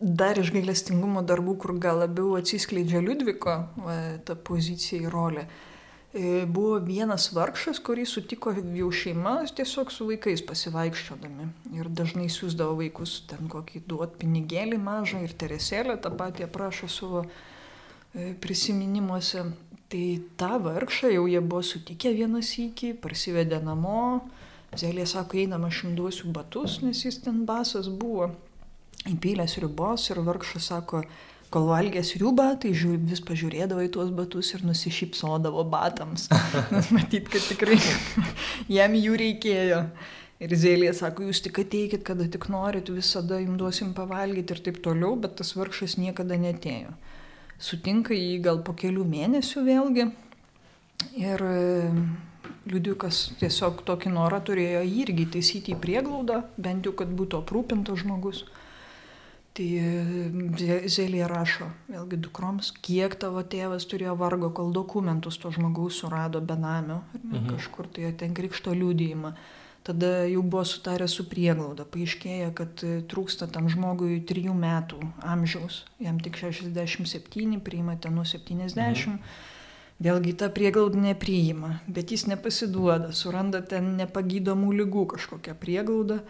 Dar iš gailestingumo darbų, kur gal labiau atsiskleidžia Liudviko va, ta pozicija į rolę. E, buvo vienas vargšas, kurį sutiko jau šeima tiesiog su vaikais pasivaikščiodami. Ir dažnai siūsdavo vaikus ten kokį duot pinigėlį mažą ir teresėlę, tą patį aprašo savo e, prisiminimuose. Tai tą vargšą jau jie buvo sutikę vienas iki, parsivedė namo. Zelė sako, einam aš jums duosiu batus, nes jis ten basas buvo. Įpylęs ribos ir vargšas sako, kol valgė sriubą, tai žiūr, vis pažiūrėdavo į tuos batus ir nusišypsodavo batams. Nes matyt, kad tikrai jam jų reikėjo. Ir Zėlė sako, jūs tik ateikit, kada tik norit, visada jums duosim pavalgyti ir taip toliau, bet tas vargšas niekada netėjo. Sutinka jį gal po kelių mėnesių vėlgi. Ir e, liudikas tiesiog tokį norą turėjo jį irgi taisyti į prieglaudą, bent jau, kad būtų aprūpintas žmogus. Tai e, Zelė rašo, vėlgi dukroms, kiek tavo tėvas turėjo vargo, kol dokumentus to žmogaus surado benamio, mhm. kažkur tai ten krikšto liūdėjimą. Tada jau buvo sutarę su prieglauda, paaiškėjo, kad e, trūksta tam žmogui trijų metų amžiaus, jam tik 67, priima ten nuo 70. Mhm. Vėlgi tą prieglaudą nepriima, bet jis nepasiduoda, suranda ten nepagydomų lygų kažkokią prieglaudą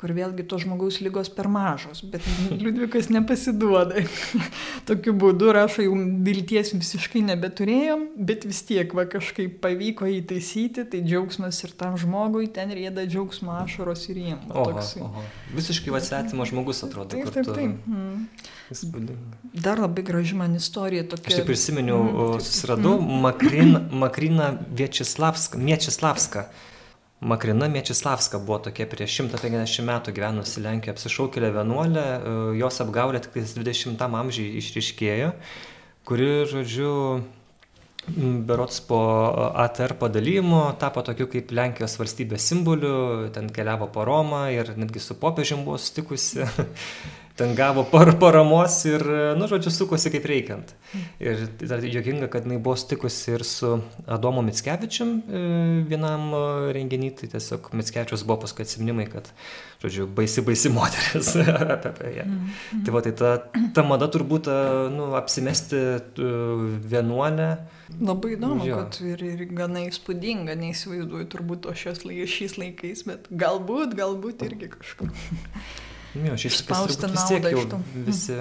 kur vėlgi to žmogaus lygos per mažos, bet Liudvikas nepasiduoda. Tokiu būdu rašo, jau vilties visiškai nebeturėjom, bet vis tiek va, kažkaip pavyko įtaisyti, tai džiaugsmas ir tam žmogui ten rėda džiaugsmo ašaros ir jiem. Oho, oho. Visiškai vasvetimas žmogus atrodo. Taip, taip, taip. Mm. Dar labai graži man istorija tokia. Aš tik prisiminiau, mm. susiradau mm. Makrina, Makrina Viečislavska. Miečislavska. Makrina Miečislavska buvo tokia prieš 150 metų gyvenusi Lenkijoje apsišaukėlė vienuolė, e, jos apgaulė tik 20 amžiai išriškėjo, kuri, žodžiu, berots po ATR padalymo tapo tokiu kaip Lenkijos valstybės simboliu, ten keliavo po Romą ir netgi su popiežiam buvo sutikusi. ten gavo par paramos ir, nu, žodžiu, sukosi kaip reikiant. Ir dar jokinga, kad jinai buvo stikusi ir su Adomu Mitskevičiam e, vienam e, renginį, tai tiesiog Mitskevičius buvo paskui atsimnimai, kad, žodžiu, baisi, baisi moteris apie ją. Tai va, tai ta, ta mada turbūt, e, nu, apsimesti vienuolę. Labai įdomu, jo. kad ir, ir gana įspūdinga, neįsivaizduoju turbūt to šios šiais laikais, bet galbūt, galbūt irgi kažkur. Jo, šiais laikais vis tiek jau visi,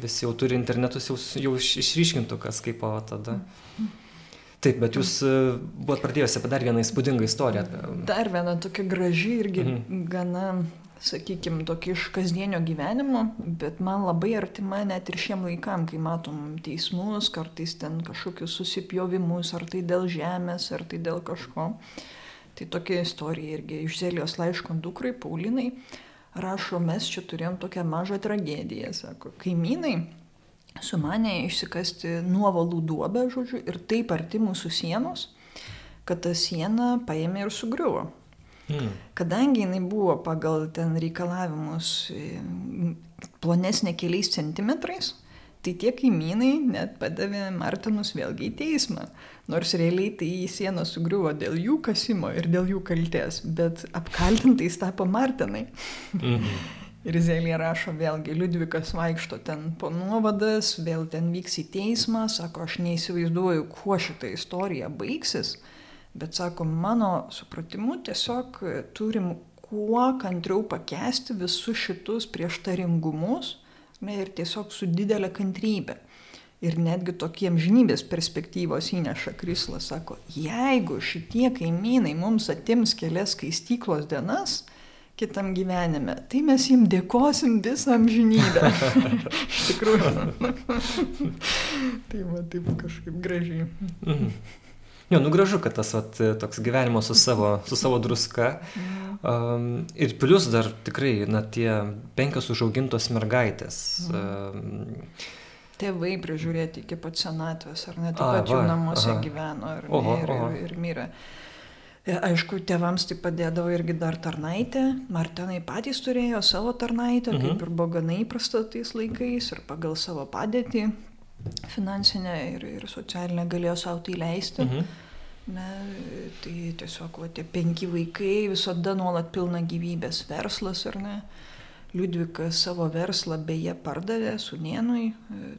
visi jau turi internetus, jau, jau išryškintų kas kaip o tada. Taip, bet jūs e, buvot pradėjusi apie dar vieną įspūdingą istoriją. Dar viena tokia graži irgi mhm. gana, sakykime, tokia iš kasdienio gyvenimo, bet man labai artima net ir šiem laikam, kai matom teismus, kartais ten kažkokius susipjovimus, ar tai dėl žemės, ar tai dėl kažko. Tai tokia istorija irgi iš Zelijos laiško dukrai, Paulinai rašo, mes čia turėjom tokią mažą tragediją, sako, kaimynai sumanė išsikasti nuovalų duobę, žodžiu, ir taip arti mūsų sienos, kad ta siena paėmė ir sugriuvo. Mm. Kadangi jinai buvo pagal ten reikalavimus plonesnė keliais centimetrais, Tai tie kaimynai net padavė Martinus vėlgi į teismą. Nors realiai tai į sieną sugriuvo dėl jų kasimo ir dėl jų kalties, bet apkaltintais tapo Martinai. Mhm. Ir Zelė rašo vėlgi, Liudvikas vaikšto ten po nuovadas, vėl ten vyks į teismą, sako, aš neįsivaizduoju, kuo šitą istoriją baigsis, bet sako, mano supratimu tiesiog turim kuo kantriau pakesti visus šitus prieštaringumus ne, ir tiesiog su didelė kantrybė. Ir netgi tokiem žinybės perspektyvos įneša Krislas, sako, jeigu šitie kaimynai mums atims kelias skaistyklos dienas, kitam gyvenime, tai mes jiems dėkosim visą amžinybę. Iš tikrųjų. tai va, taip kažkaip gražiai. Mhm. Jo, nu gražu, kad tas vat, toks gyvenimas su savo, su savo druska. Um, ir plus dar tikrai, na, tie penkios užaugintos mergaitės. Um, Tėvai prižiūrėti iki pat senatvės, ar net taip pat jų namuose aha. gyveno ir, oho, ir, oho. ir, ir mirė. E, aišku, tėvams tai padėdavo irgi dar tarnaitė. Martinai patys turėjo savo tarnaitę, mhm. kaip ir buvo gana įprasta tais laikais ir pagal savo padėtį finansinę ir, ir socialinę galėjo savo tai leisti. Mhm. Ne, tai tiesiog va, tie penki vaikai visada nuolat pilna gyvybės verslas, ar ne? Liudvikas savo verslą beje pardavė Sunienui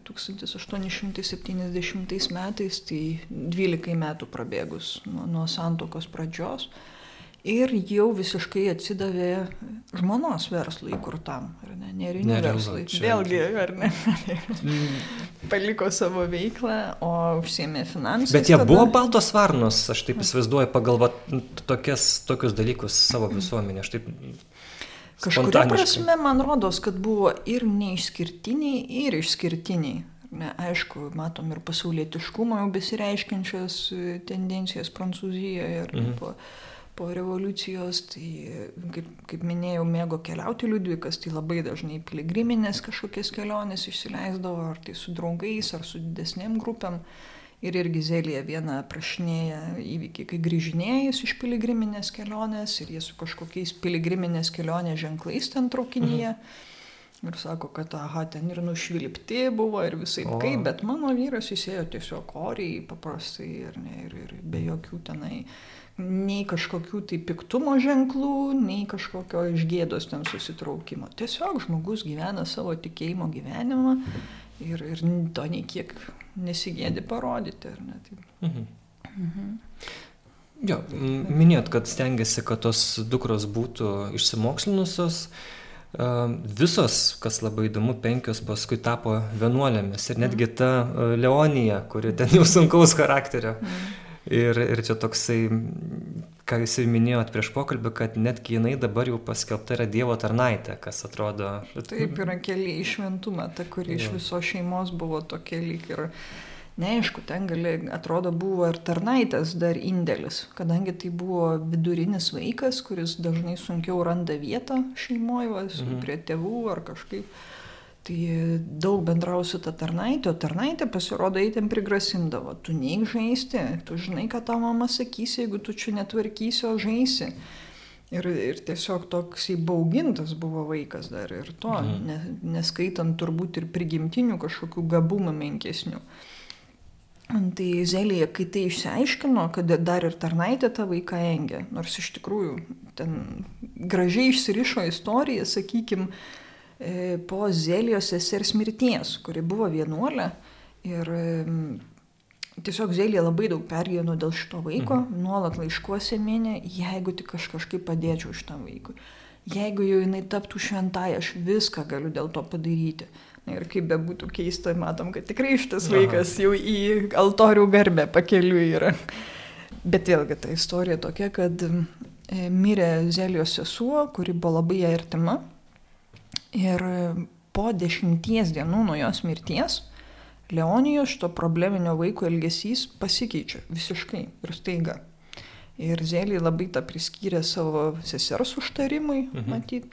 1870 e, metais, tai 12 metų prabėgus nuo, nuo santokos pradžios ir jau visiškai atsidavė žmonos verslui įkurtam, ar ne, nerinių verslui. Čia... Vėlgi, ar ne, paliko savo veiklą, o užsiemė finansais. Bet jie tada... buvo baltos varnos, aš taip įsivaizduoju, pagal va, tokias, tokius dalykus savo visuomenė. Aš taip Kažkuria prasme, man rodos, kad buvo ir neišskirtiniai, ir išskirtiniai. Ne, aišku, matom ir pasaulietiškumo jau besireiškiančias tendencijas Prancūzijoje ir mhm. po po revoliucijos, tai kaip, kaip minėjau, mėgo keliauti Liudvikas, tai labai dažnai piligriminės kažkokias keliones išsileisdavo, ar tai su draugais, ar su didesnėm grupėm. Ir irgi Zelija viena aprašinėja įvykį, kai grįžinėjus iš piligriminės kelionės ir jie su kažkokiais piligriminės kelionės ženklais ten traukinyje. Mhm. Ir sako, kad aha, ten ir nušvilpti buvo ir visai kaip, bet mano vyras įsėjo tiesiog oriai, paprastai ir, ne, ir, ir be jokių tenai nei kažkokių tai piktumo ženklų, nei kažkokio išgėdos ten susitraukimo. Tiesiog žmogus gyvena savo tikėjimo gyvenimą ir, ir to nei kiek nesigėdi parodyti. Ne, tai. mhm. Mhm. Jo, minėt, kad stengiasi, kad tos dukros būtų išsimokslinusios. Visos, kas labai įdomu, penkios paskui tapo vienuolėmis. Ir netgi ta Leonija, kuri ten jau sunkaus charakterio. Mm. Ir, ir čia toksai, ką jūs ir minėjot prieš pokalbį, kad netgi jinai dabar jau paskelbta yra Dievo tarnaitė, kas atrodo. Taip yra keli išventumą, ta, kuri iš viso šeimos buvo tokia lyg ir neaišku, ten gali, atrodo, buvo ir tarnaitės dar indėlis, kadangi tai buvo vidurinis vaikas, kuris dažnai sunkiau randa vietą šeimoje, mhm. prie tėvų ar kažkaip. Tai daug bendrau su ta tarnaitė, o tarnaitė pasirodo, jai ten prigrasindavo, tu neik žaisti, tu žinai, ką tavo mama sakys, jeigu tu čia netvarkysi, o žaisi. Ir, ir tiesiog toks įbaugintas buvo vaikas dar ir to, mhm. ne, neskaitant turbūt ir prigimtinių kažkokių gabumų menkesnių. Tai Zelija, kai tai išsiaiškino, kad dar ir tarnaitė tą vaiką engė, nors iš tikrųjų ten gražiai išsirišo istorija, sakykime, po Zelijos sesers mirties, kuri buvo vienuolė ir tiesiog Zelija labai daug pergyveno dėl šito vaiko, mhm. nuolat laiškuose mėnė, jeigu tik aš kažkaip padėčiau šitam vaikui. Jeigu jau jinai taptų šventąją, aš viską galiu dėl to padaryti. Ir kaip bebūtų keista, matom, kad tikrai šitas vaikas jau į altorių garbę pakeliu yra. Bet vėlgi ta istorija tokia, kad e, mirė Zelijos sesuo, kuri buvo labai artima. Ir po dešimties dienų nuo jos mirties Leonijos šito probleminio vaiko elgesys pasikeičia visiškai ir staiga. Ir Zelį labai tą priskyrė savo sesers užtarimui, mhm. matyt.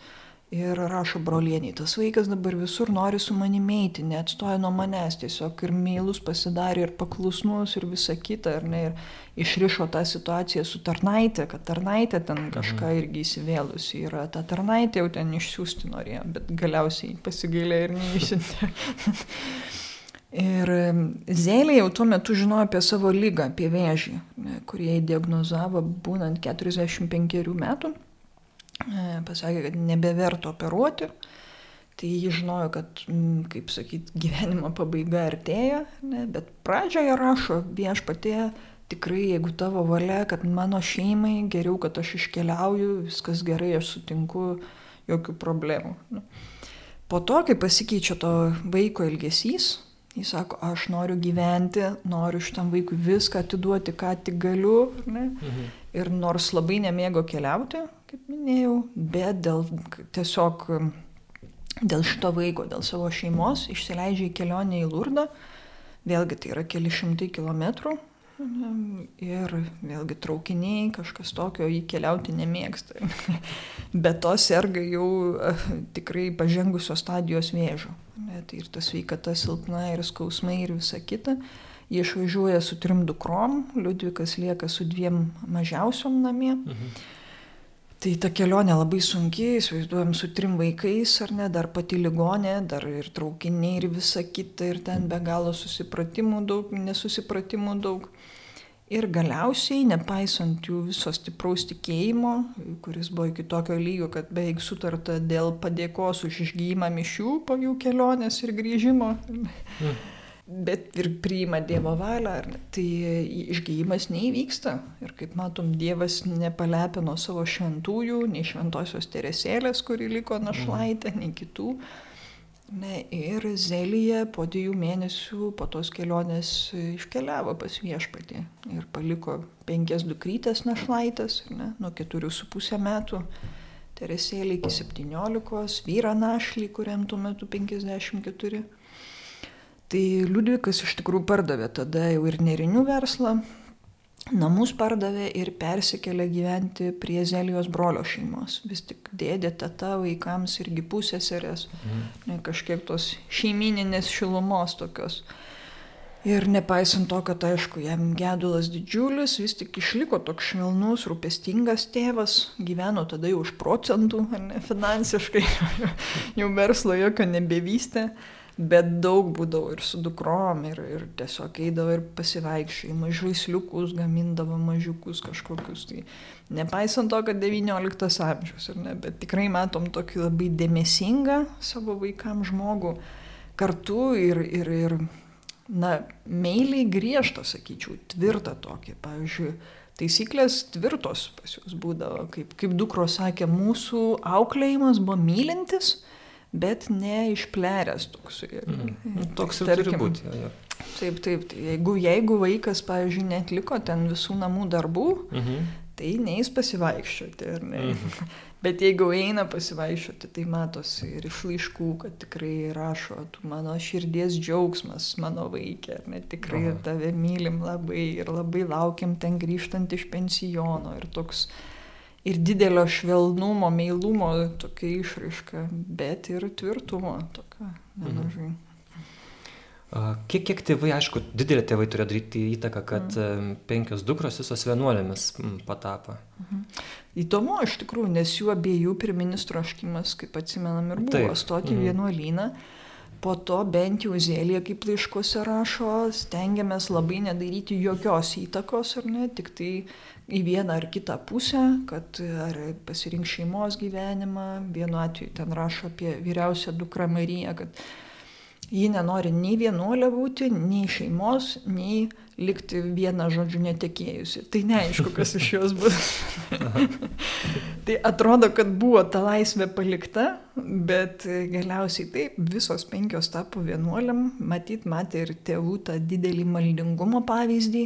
Ir rašo brolieniai, tas vaikas dabar visur nori su manimi eiti, neatstoja nuo manęs, tiesiog ir meilus pasidarė, ir paklusnus, ir visa kita, ir, ne, ir išrišo tą situaciją su tarnaitė, kad tarnaitė ten mhm. kažką irgi įsivėlusi yra, ta tarnaitė jau ten išsiųsti norėjo, bet galiausiai pasigailė ir neišsintė. ir Zėlė jau tuo metu žinojo apie savo lygą, apie vėžį, kurį jai diagnozavo būnant 45 metų. Pasakė, kad nebeverta operuoti. Tai jis žinojo, kad, kaip sakyt, gyvenimo pabaiga artėja, ne, bet pradžioje rašo viešpatė, tikrai, jeigu tavo valia, kad mano šeimai geriau, kad aš iškeliauju, viskas gerai, aš sutinku, jokių problemų. Nu. Po to, kai pasikeičia to vaiko elgesys, jis sako, aš noriu gyventi, noriu šitam vaikui viską atiduoti, ką tik galiu. Ne? Mhm. Ir nors labai nemėgo keliauti, kaip minėjau, bet dėl tiesiog dėl šito vaiko, dėl savo šeimos išsileidžia į kelionę į Lurdą. Vėlgi tai yra keli šimtai kilometrų. Ir vėlgi traukiniai, kažkas tokio jį keliauti nemėgsta. Bet to serga jau eh, tikrai pažengusios stadijos vėžio. Tai ir tas veikata silpna, ir skausmai, ir visa kita. Jie išvažiuoja su trim dukrom, Liudvikas lieka su dviem mažiausiom namie. Mhm. Tai ta kelionė labai sunki, įsivaizduojam su trim vaikais, ar ne, dar pati ligonė, dar ir traukiniai ir visa kita, ir ten be galo susipratimų daug, nesusipratimų daug. Ir galiausiai, nepaisant jų viso stipraus tikėjimo, kuris buvo iki tokio lygio, kad beveik sutarta dėl padėkos už išgyjimą mišių po jų kelionės ir grįžimo. Mm bet ir priima Dievo valią, tai išgyjimas neįvyksta. Ir kaip matom, Dievas nepalepino savo šventųjų, nei šventosios teresėlės, kuri liko našlaitė, nei kitų. Ne, ir Zelija po dviejų mėnesių po tos kelionės iškeliavo pas viešpatį ir paliko penkias dukrytės našlaitės, ne, nuo keturių su pusę metų, Teresėlė iki septyniolikos, vyrą našlį, kuriam tuo metu penkiasdešimt keturi. Tai Liudvikas iš tikrųjų pardavė tada jau ir nerinių verslą, namus pardavė ir persikėlė gyventi prie Zelijos brolio šeimos. Vis tik dėdė, teta, vaikams irgi pusėserės, mhm. kažkiek tos šeimininės šilumos tokios. Ir nepaisant to, kad aišku, jam gedulas didžiulis, vis tik išliko toks švelnus, rūpestingas tėvas, gyveno tada jau už procentų, ne finansiškai, jau verslo jokio nebevystė bet daug būdavo ir su dukrom, ir, ir tiesiog eidavo ir pasivaikščiojimai, žaisliukus gamindavo mažiukus kažkokius. Tai nepaisant to, kad XIX amžius, ne, bet tikrai matom tokį labai dėmesingą savo vaikam žmogų kartu ir, ir, ir na, meiliai griežtą, sakyčiau, tvirtą tokį. Pavyzdžiui, taisyklės tvirtos pas juos būdavo. Kaip, kaip dukro sakė, mūsų auklėjimas buvo mylintis, bet neišpleręs toks. Mm. Toks ir turi būti. Jo, jo. Taip, taip. Tai jeigu, jeigu vaikas, pavyzdžiui, netliko ten visų namų darbų, mhm. tai neįs pasivaikščioti. Ne? Mhm. Bet jeigu eina pasivaikščioti, tai matosi ir iš laiškų, kad tikrai rašo, tu mano širdies džiaugsmas, mano vaikė, ne tikrai Aha. tave mylim labai ir labai laukiam ten grįžtant iš pensiono ir toks ir didelio švelnumo, meilumo tokia išraiška, bet ir tvirtumo tokia nemažai. Mhm. Kiek, kiek tėvai, aišku, didelė tėvai turėjo daryti įtaką, kad mm. penkios dukros visos vienuolėmis patapo. Mhm. Įdomu iš tikrųjų, nes jų abiejų pirminis troškimas, kaip atsimenam, ir buvo Taip. stoti mhm. vienuolyną. Po to bent jau Zėlė, kaip laiškuose rašo, stengiamės labai nedaryti jokios įtakos, ar ne, tik tai į vieną ar kitą pusę, kad ar pasirink šeimos gyvenimą, vienu atveju ten rašo apie vyriausią dukrą Mariją, kad ji nenori nei vienuolė būti, nei šeimos, nei likti vieną žodžiu netekėjusi. Tai neaišku, kas iš jos bus. tai atrodo, kad buvo ta laisvė palikta, bet galiausiai taip, visos penkios tapo vienuoliam, matyt, matė ir tėvų tą didelį maldingumo pavyzdį.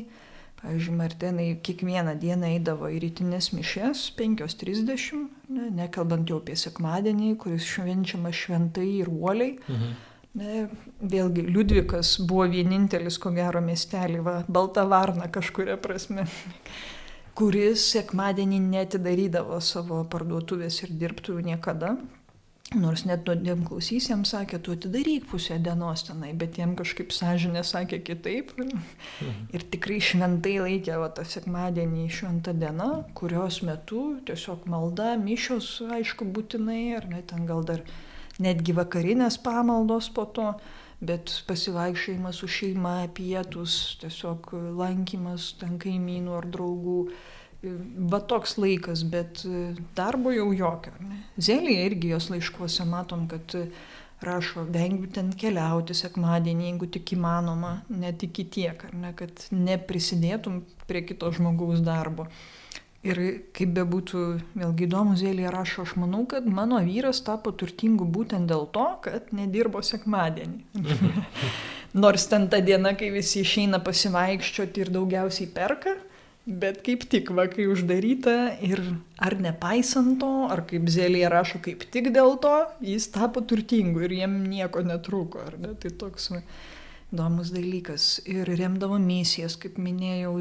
Pavyzdžiui, Martenai kiekvieną dieną eidavo į rytinės mišes 5.30, ne, nekalbant jau apie sekmadienį, kuris švenčiamas šventai ir uoliai. Mhm Ne, vėlgi, Liudvikas buvo vienintelis, ko gero, miestelį, va, Balta Varna kažkuria prasme, kuris sekmadienį netidarydavo savo parduotuvės ir dirbtuvių niekada. Nors net nuodėm klausysiems sakė, tu atidaryk pusę dienos tenai, bet jiem kažkaip sąžinė sakė kitaip. Mhm. Ir tikrai šventai laikė va, tą sekmadienį šventą dieną, kurios metu tiesiog malda, mišios, aišku, būtinai, ar net ten gal dar netgi vakarinės pamaldos po to, bet pasivaikščiojimas su šeima, pietus, tiesiog lankymas ten kaimynų ar draugų. Va toks laikas, bet darbo jau jokio. Ne? Zelėje irgi jos laiškuose matom, kad rašo, vengiu ten keliauti sekmadienį, jeigu tik įmanoma, net iki tiek, ne, kad neprisidėtum prie kito žmogaus darbo. Ir kaip bebūtų, vėlgi įdomu, Zėlė rašo, aš manau, kad mano vyras tapo turtingu būtent dėl to, kad nedirbo sekmadienį. Nors ten ta diena, kai visi išeina pasivaikščioti ir daugiausiai perka, bet kaip tik, va, kai uždaryta ir ar nepaisant to, ar kaip Zėlė rašo, kaip tik dėl to, jis tapo turtingu ir jiem nieko netrūko. Ne? Tai toks... Va, įdomus dalykas. Ir remdavo misijas, kaip minėjau,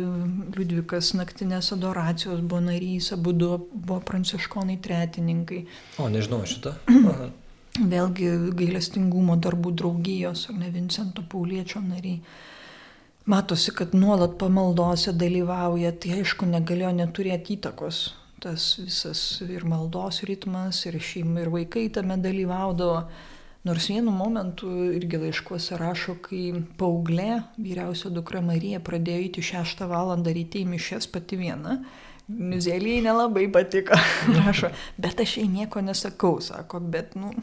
Liudvikas naktinės adoracijos buvo narys, abu buvo pranciškonai tretininkai. O, nežinau šitą. Vėlgi gailestingumo darbų draugijos, ar ne Vincento Pauliečio nariai. Matosi, kad nuolat pamaldose dalyvauja, tai aišku, negalėjo neturėti įtakos. Tas visas ir maldos ritmas, ir šeima, ir vaikai tame dalyvaudavo Nors vienu momentu irgi laiškuose rašo, kai paauglė, vyriausia dukra Marija pradėjo įti 6 val. daryti į mišes pati viena, Muzelijai nelabai patiko, rašo, bet aš jai nieko nesakau, sako, bet, nu,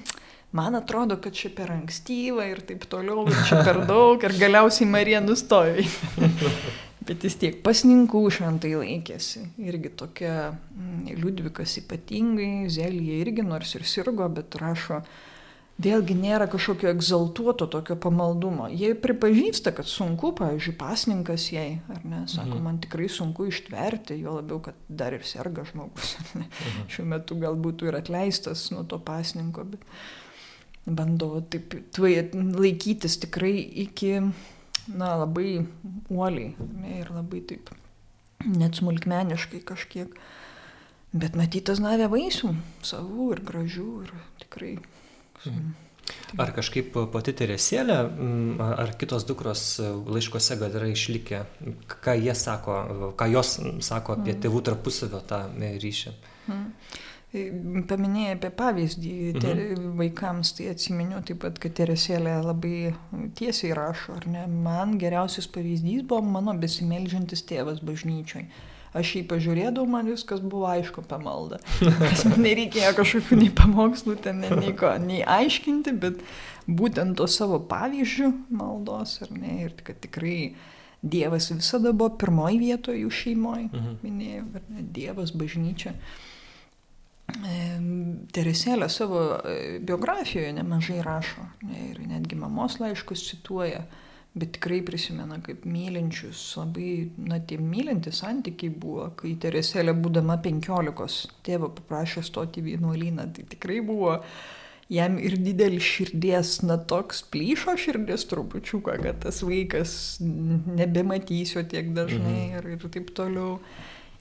man atrodo, kad čia per ankstyva ir taip toliau, ir čia per daug, ir galiausiai Marija nustojo. bet vis tiek pasninkų šventai laikėsi. Irgi tokia mm, Liudvikas ypatingai, Zelija irgi, nors ir sirgo, bet rašo, vėlgi nėra kažkokio egzaltuoto tokio pamaldumo. Jie pripažįsta, kad sunku, pavyzdžiui, pasninkas jai, ar ne, sako, mhm. man tikrai sunku ištverti, jo labiau, kad dar ir serga žmogus. Mhm. Šiuo metu galbūt ir atleistas nuo to pasninko, bet bando taip laikytis tikrai iki, na, labai uoliai ne, ir labai taip net smulkmeniškai kažkiek. Bet matytas davė vaisių, savų ir gražių ir tikrai Mhm. Ar kažkaip pati Teresėlė, ar kitos dukros laiškose gal yra išlikę, ką jie sako, ką jos sako apie mhm. tėvų tarpusavio tą ryšį? Mhm. Paminėjai apie pavyzdį mhm. vaikams, tai atsiminiu taip pat, kad Teresėlė labai tiesiai rašo, ar ne, man geriausias pavyzdys buvo mano besimeldžiantis tėvas bažnyčioj aš jį pažiūrėdavau, man viskas buvo aišku apie maldą. Nereikėjo kažkokių nei pamokslų ten, nei ko, nei aiškinti, bet būtent to savo pavyzdžių maldos, ar ne, ir kad tikrai Dievas visada buvo pirmoji vietoje jų šeimoje, Mhm. minėjau, ar ne, Dievas, bažnyčia. Em, Teresėlė savo e, biografijoje nemažai rašo ir netgi mamos laiškus cituoja, bet tikrai prisimena kaip mylinčius, labai, na, tie mylinti santykiai buvo, kai Teresėlė būdama penkiolikos tėvo paprašė stoti į vienuolyną, tai tikrai buvo jam ir didelis širdies, na toks plyšo širdies trupučiuką, kad tas vaikas nebematysiu tiek dažnai Mhm. ir, ir taip toliau.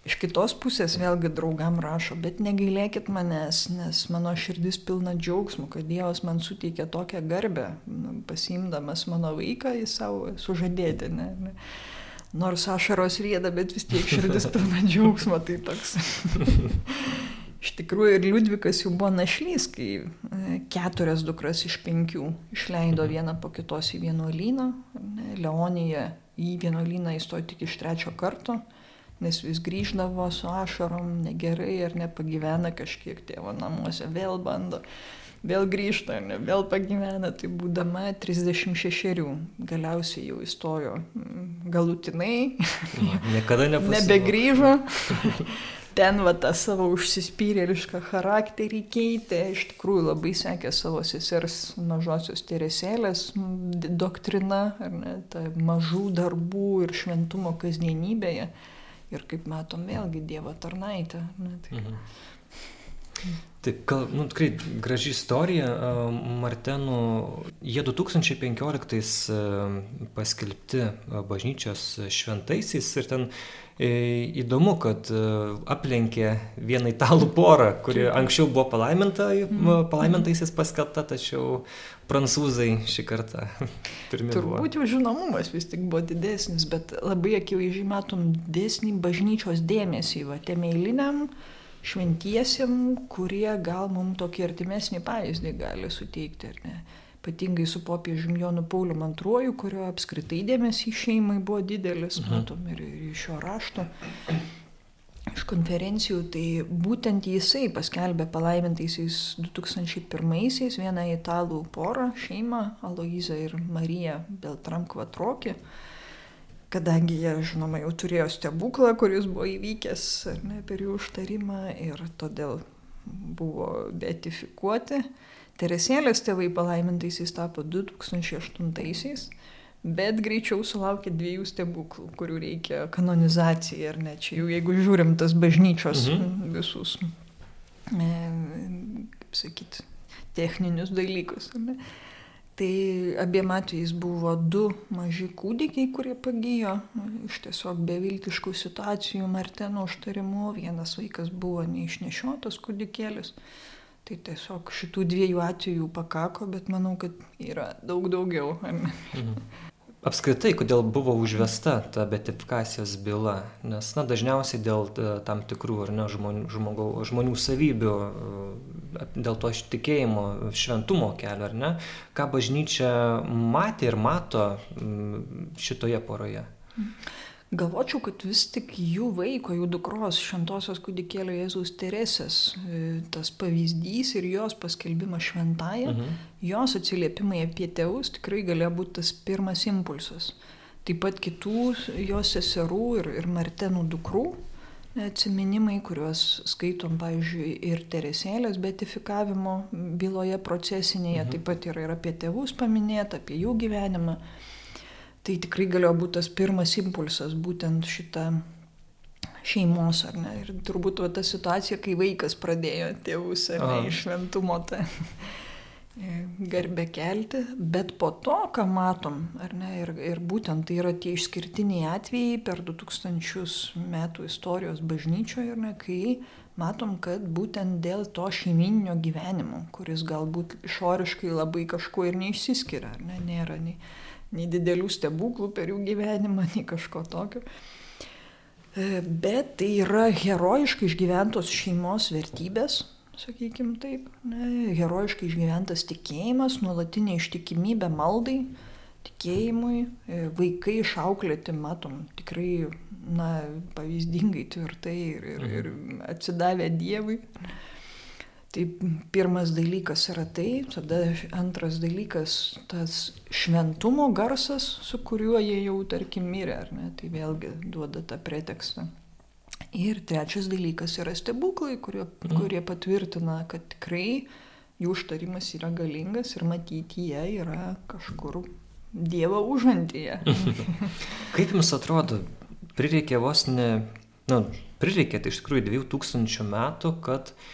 Iš kitos pusės vėlgi draugam rašo, bet negailėkit manęs, nes mano širdis pilna džiaugsmų, kad Dievas man suteikė tokią garbę, nu, pasimdamas mano vaiką į savo sužadėti. Ne, ne. Nors ašaros rėda, bet vis tiek širdis pilna džiaugsmo, tai toks. Iš tikrųjų ir Liudvikas jau buvo našlys, kai e, keturias dukras iš penkių išleido vieną po kitos į vienuolyną. Leonija į vienuolyną įstojo tik iš trečio karto, nes vis grįždavo su ašarom, negerai ar nepagyvena kažkiek tėvo namuose, vėl bando, vėl grįžta, ne, vėl pagyvena, tai būdama 36, galiausiai jau įstojo mm, galutinai, Niekada nepasikeitė. nebegrįžo. Ten va tą savo užsispyrėlišką charakterį keitė, iš tikrųjų labai sekė savo sesers mažosios teresėlės doktrina, ar ne, ta mažų darbų ir šventumo kasdienybėje. Ir kaip matom, vėlgi Dievo tarnaitė. Ne, tai... Mhm. Taip, gal, nu, tikrai graži istorija. Martenų, jie 2015 a, paskelbti bažnyčios šventaisiais ir ten įdomu, kad e, aplenkė vieną italų porą, kuri anksčiau buvo palaiminta, Mhm. palaimintaisiais paskelbta, tačiau prancūzai šį kartą pirmi buvo. Turbūt jų žinomumas vis tik buvo didesnis, bet labai akivaizdžiai matom didesnį bažnyčios dėmesį, va, tiem eiliniam šventiesiam, kurie gal mums tokį artimesnį pavyzdį gali suteikti, ar ne. Ypatingai su popiežiumi Jonu Pauliu II, kurio apskritai dėmesys šeimai buvo didelis, Mhm. matom ir iš šio rašto. Iš konferencijų, tai būtent jisai paskelbė palaimintaisiais 2001-aisiais vieną italų porą, šeimą, Aloizą ir Mariją Beltram Kvatrokį, kadangi jie, žinoma, jau turėjo stebuklą, kuris buvo įvykęs ne, per jų užtarimą ir todėl buvo beatifikuoti. Teresėlės tėvai palaimintaisiais tapo 2008-aisiais, bet greičiau sulaukė dviejų stebuklų, kurių reikia kanonizacijai, ar ne, čia jau jeigu žiūrim tas bažnyčios Mhm. visus, e, kaip sakyti, techninius dalykus. ne. Tai abiem atvejais buvo du maži kūdikiai, kurie pagijo iš tiesiog beviltiškų situacijų Marteno užtarimu. Vienas vaikas buvo neišnešiotas kūdikėlis. Tai tiesiog šitų dviejų atvejų pakako, bet manau, kad yra daug daugiau. Mhm. Apskritai, kodėl buvo užvesta ta betifikacijos byla? Nes na, dažniausiai dėl e, tam tikrų ar ne, žmonių, žmogau, žmonių savybių, e, dėl to tikėjimo, šventumo kelio, ar ne? Ką bažnyčia matė ir mato šitoje poroje? Galvočiau, kad vis tik jų vaiko, jų dukros, šventosios kūdikėlio Jėzaus Teresės, e, tas pavyzdys ir jos paskelbimas šventąją, Mhm. jos atsiliepimai apie tėvus tikrai galėjo būti tas pirmas impulsas. Taip pat kitų jos seserų ir, ir Martenų dukrų atsiminimai, kuriuos skaitom, pavyzdžiui, ir Teresėlės betifikavimo byloje procesinėje, Mhm. taip pat yra ir apie tėvus paminėta, apie jų gyvenimą. Tai tikrai galėjo būti tas pirmas impulsas, būtent šitą šeimos, ar ne? Ir turbūt va, ta situacija, kai vaikas pradėjo tėvus, ar ne, iš šventumo tą garbę kelti, bet po to, ką matom, ar ne, ir, ir būtent tai yra tie išskirtiniai atvejai per 2000 metų istorijos bažnyčioje, ar ne, kai matom, kad būtent dėl to šeiminio gyvenimo, kuris galbūt išoriškai labai kažkuo ir neišsiskiria, ar ne, nėra nei, nei didelių stebuklų per jų gyvenimą, nei kažko tokio. E, Bet tai yra herojiškai išgyventos šeimos vertybės, sakykime taip, ne, herojiškai išgyventas tikėjimas, nuolatinė ištikimybė maldai, tikėjimui, e, vaikai išauklėti, matom, tikrai, na, pavyzdingai tvirtai ir, ir, ir atsidavę Dievui. Tai pirmas dalykas yra tai, tada antras dalykas tas šventumo garsas, su kuriuo jie jau, tarkim, mirė, ar ne, tai vėlgi duoda tą pretekstą. Ir trečias dalykas yra stebuklai, kurie, mhm. kurie patvirtina, kad tikrai jų užtarimas yra galingas ir matyti jie yra kažkur Dievo užantyje. Kaip jums atrodo, prireikė vos ne, na, nu, prireikė tai iš tikrųjų 2000 metų, kad uh,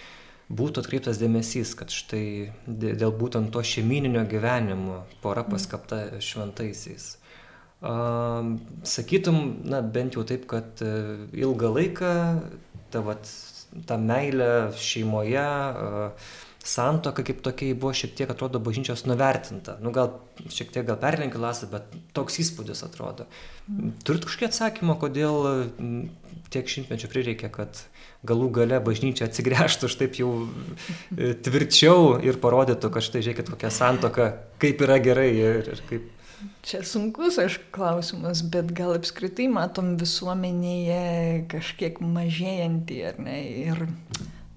būtų atkreiptas dėmesys, kad štai dėl būtent to šeimininio gyvenimo pora mm. paskapta šventaisiais. Sakytum, na bent jau taip, kad uh, ilgą laiką ta, vat, ta meilė šeimoje, santoka kaip tokia buvo šiek tiek atrodo bažnyčios nuvertinta. Nu, gal šiek tiek gal perlenkiu lasą, bet toks įspūdis atrodo. Mm. Turit kažkokį atsakymą, kodėl tiek šimtmečių prireikė, kad galų gale bažnyčia atsigręžtų štaip jau e, tvirčiau ir parodytų, kad štai žiūrėkit kokia santoka, kaip yra gerai ir, ir kaip. Čia sunkus, aišku, klausimas, bet gal apskritai matom visuomenėje kažkiek mažėjantį, ar ne? Ir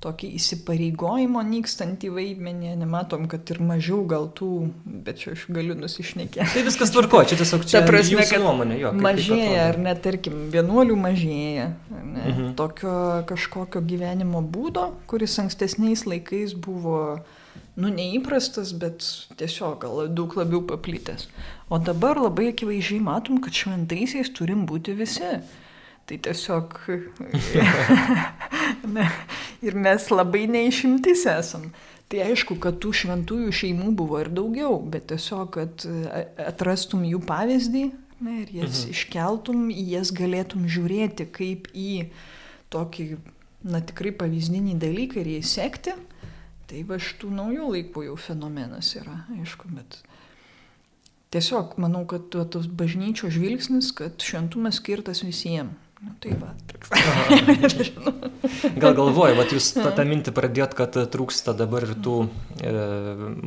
tokį įsipareigojimo nykstantį vaidmenį, nematom, kad ir mažiau gal tų, bet čia aš galiu nusišnekėti. Tai viskas tvarko, čia tiesiog čia Ta prasme, jūsų nuomonė, jo. Mažėja, ar ne, tarkim, vienuolių mažėja, ne, mhm. tokio kažkokio gyvenimo būdo, kuris ankstesniais laikais buvo, nu, neįprastas, bet tiesiog gal daug labiau paplitęs. O dabar labai akivaizdžiai matom, kad šventaisiais turim būti visi. Tai tiesiog. ne, ir mes labai neišimtis esam. Tai aišku, kad tų šventųjų šeimų buvo ir daugiau, bet tiesiog, kad atrastum jų pavyzdį ne, ir jas mhm. iškeltum, jas galėtum žiūrėti kaip į tokį, na tikrai pavyzdinį dalyką ir jį sekti, tai va šitų naujų laikų jau fenomenas yra, aišku, bet tiesiog manau, kad tas bažnyčio žvilgsnis, kad šventumas skirtas visiems Nu, tai va, toks. Gal galvoju, va jūs tą, tą mintį pradėt, kad trūksta dabar ir tų e,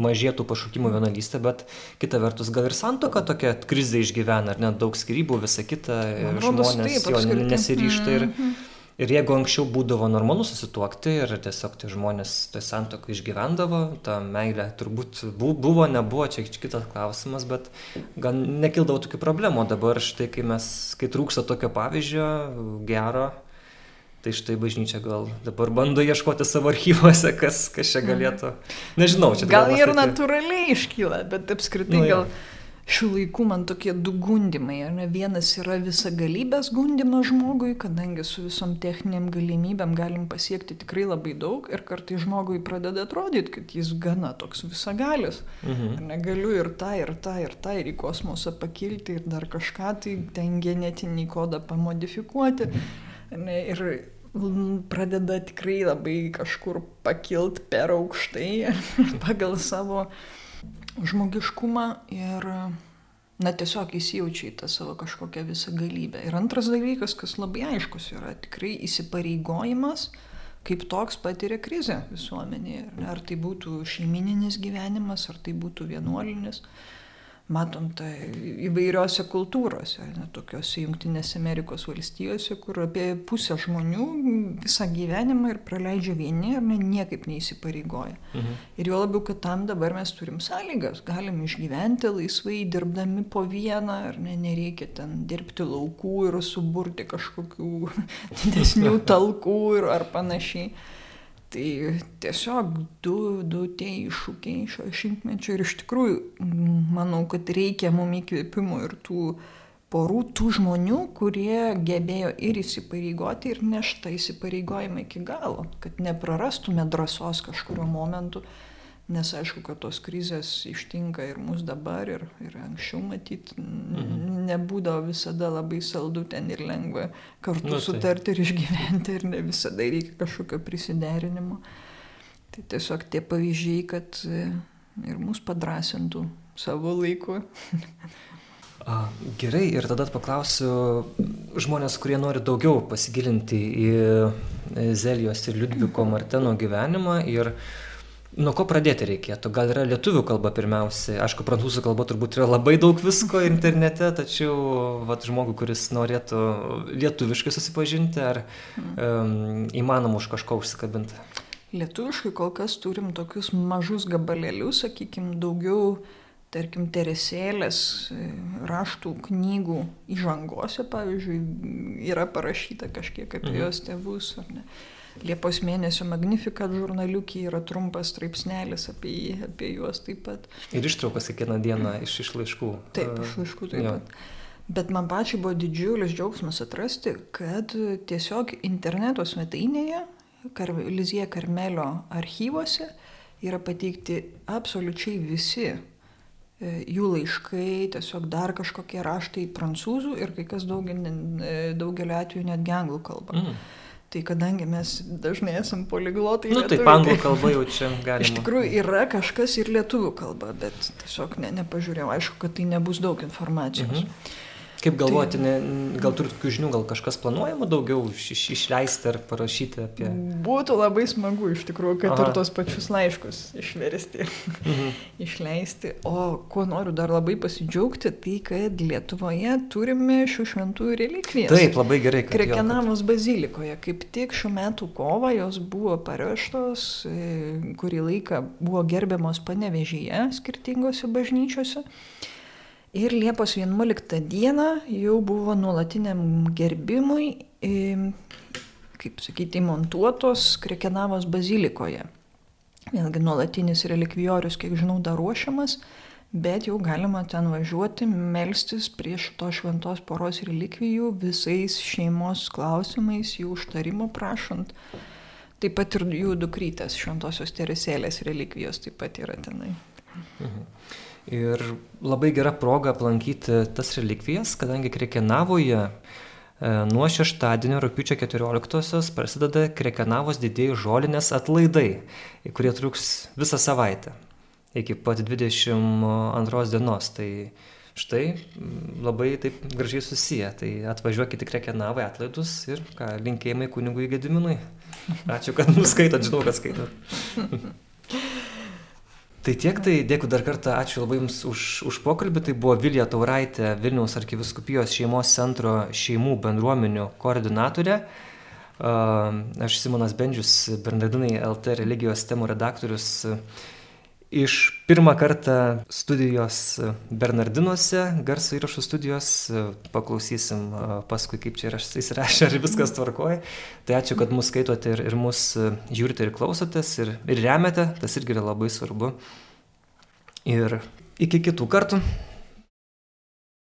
mažėtų pašaukimų vienalystė, bet kita vertus gal ir santoka tokia krizė išgyvena, ar net daug skirybų, visa kita, žmonės taip, jo nesiryšta ir... Mm -hmm Ir jeigu anksčiau būdavo normalu susituokti ir tiesiog tie žmonės toj santokai išgyvendavo, ta meilė turbūt buvo, nebuvo, čia kitas klausimas, bet gal nekildavo tokių problemų. O dabar štai, kai mes, kai trūksta tokio pavyzdžio, gero, tai štai bažnyčia gal dabar bando ieškoti savo archyvuose, kas, kas čia galėtų. Nežinau, čia gal ir natūraliai iškyla, bet apskritai nu, gal... Ja šių laikų man tokie du gundimai. Ne? Vienas yra visagalybės gundimas žmogui, kadangi su visom techniniam galimybėm galim pasiekti tikrai labai daug ir kartai žmogui pradeda atrodyti, kad jis gana toks visagalis. Mhm. Negaliu ir tą, ir tą, ir tą, ir į kosmosą pakilti, ir dar kažką, tai ten genetinį kodą pamodifikuoti. Ne? Ir pradeda tikrai labai kažkur pakilt per aukštai pagal savo žmogiškumą ir na tiesiog įsijaučia į tą savo kažkokią visą galybę. Ir antras dalykas, kas labai aiškus yra, tikrai įsipareigojimas, kaip toks patiria krizę visuomenėje. Ar tai būtų šeimininis gyvenimas, ar tai būtų vienuolinis. Mhm matom tai įvairiose kultūrose, ne, tokiose Junktinėse Amerikos valstijose, kur apie pusę žmonių visą gyvenimą ir praleidžia vieni ir ne, niekaip neįsipareigoja. Mhm. Ir jo labiau, kad tam dabar mes turim sąlygas, galim išgyventi laisvai dirbdami po vieną, ar ne, nereikia ten dirbti laukų ir suburti kažkokių didesnių talkų ir ar panašiai. Tai tiesiog du, du tie iššūkiai šio šimtmečio ir iš tikrųjų manau, kad reikia mum įkvėpimo ir tų porų, tų žmonių, kurie gebėjo ir įsipareigoti, ir nešta įsipareigojimą iki galo, kad neprarastume drąsos kažkurio momentu Nes aišku, kad tos krizės ištinka ir mus dabar, ir, ir anksčiau matyt, mhm. nebūdavo visada labai saldu ten ir lengva kartu nu, tai. sutarti ir išgyventi, ir ne visada reikia kažkokio prisiderinimo. Tai tiesiog tie pavyzdžiai, kad e, ir mus padrasintų savo laiku. Gerai, ir tada paklausiu žmonės, kurie nori daugiau pasigilinti į e, Zelijos ir Liudviko Marteno gyvenimą ir uh, Nuo ko pradėti reikėtų? Gal yra lietuvių kalba pirmiausiai? Aišku, prancūzų kalba turbūt yra labai daug visko internete, tačiau vat, žmogui, kuris norėtų lietuviškai susipažinti, ar um, įmanoma už kažko užsikabinti? Lietuviškai kol kas turim tokius mažus gabalėlius, sakykime, daugiau, tarkim, teresėlės e, raštų knygų įžangose, pavyzdžiui, yra parašyta kažkiek apie mhm. jos tėvus, ar ne. Liepos mėnesio Magnificat žurnaliukė yra trumpas straipsnelis apie, jį, apie juos taip pat. Ir ištraukas kiekvieną dieną iš, iš laiškų. Taip, iš laiškų taip jo. pat. Bet man pačiai buvo didžiulis džiaugsmas atrasti, kad tiesiog interneto svetainėje, Kar, Lizija Karmelio archyvose yra pateikti absoliučiai visi e, jų laiškai, tiesiog dar kažkokie raštai prancūzų ir kai kas daugelį, e, daugelį atvejų netgi anglų kalba. Mm. Tai kadangi mes dažnai esam poliglotai. Na, nu, tai anglų kalba jau čia galima. Iš tikrųjų yra kažkas ir lietuvių kalba, bet tiesiog ne, nepažiūrėjau. Aišku, kad tai nebus daug informacijos. Mhm. Kaip galvoti, tai, ne, gal turite kokių žinių, gal kažkas planuojama daugiau iš, išleisti ar parašyti apie... Būtų labai smagu iš tikrųjų, kad Aha. ir tos pačius laiškus išversti, mhm. išleisti. O ko noriu dar labai pasidžiaugti, tai kad Lietuvoje turime šių šventųjų relikvijas. Taip, labai gerai. Krekenavos bazilikoje. Kaip tik šių metų kovą jos buvo paruoštos, e, kurį laiką buvo gerbiamos panevežyje skirtingose bažnyčiose. Ir Liepos 11 dieną jau buvo nuolatiniam gerbimui, kaip sakyti, montuotos Krekenavos bazilikoje. Vėlgi nuolatinis relikvijorius, kiek žinau, dar ruošiamas, bet jau galima ten važiuoti, melstis prie šito šventos poros relikvijų visais šeimos klausimais, jų užtarimo prašant. Taip pat ir jų dukrytės šventosios teresėlės relikvijos taip pat yra tenai. Mhm. Ir labai gera proga aplankyti tas relikvijas, kadangi Krekenavoje e, nuo šeštadienio rūpiučio 14-osios prasideda Krekenavos didėjų žolinės atlaidai, kurie truks visą savaitę iki pat 22 dienos. Tai štai labai taip gražiai susiję. Tai atvažiuokite Krekenavai atlaidus ir ką, linkėjimai kunigui Gediminui. Ačiū, kad mus skaitot, žinau, kad skaitot. Tai tiek, tai dėkui dar kartą, ačiū labai Jums už, už pokalbį. Tai buvo Vilija Tauraitė, Vilniaus arkiviskupijos šeimos centro šeimų bendruomenių koordinatorė. Aš Simonas Bendžius, Bernardinai LT religijos temų redaktorius iš pirmą kartą studijos Bernardinuose, garso įrašų studijos, paklausysim paskui, kaip čia yra įsirašę, ar viskas tvarkoja. Tai ačiū, kad mus skaitote ir, ir mus žiūrite ir klausotės ir, ir remiate, tas irgi yra labai svarbu. Ir iki kitų kartų.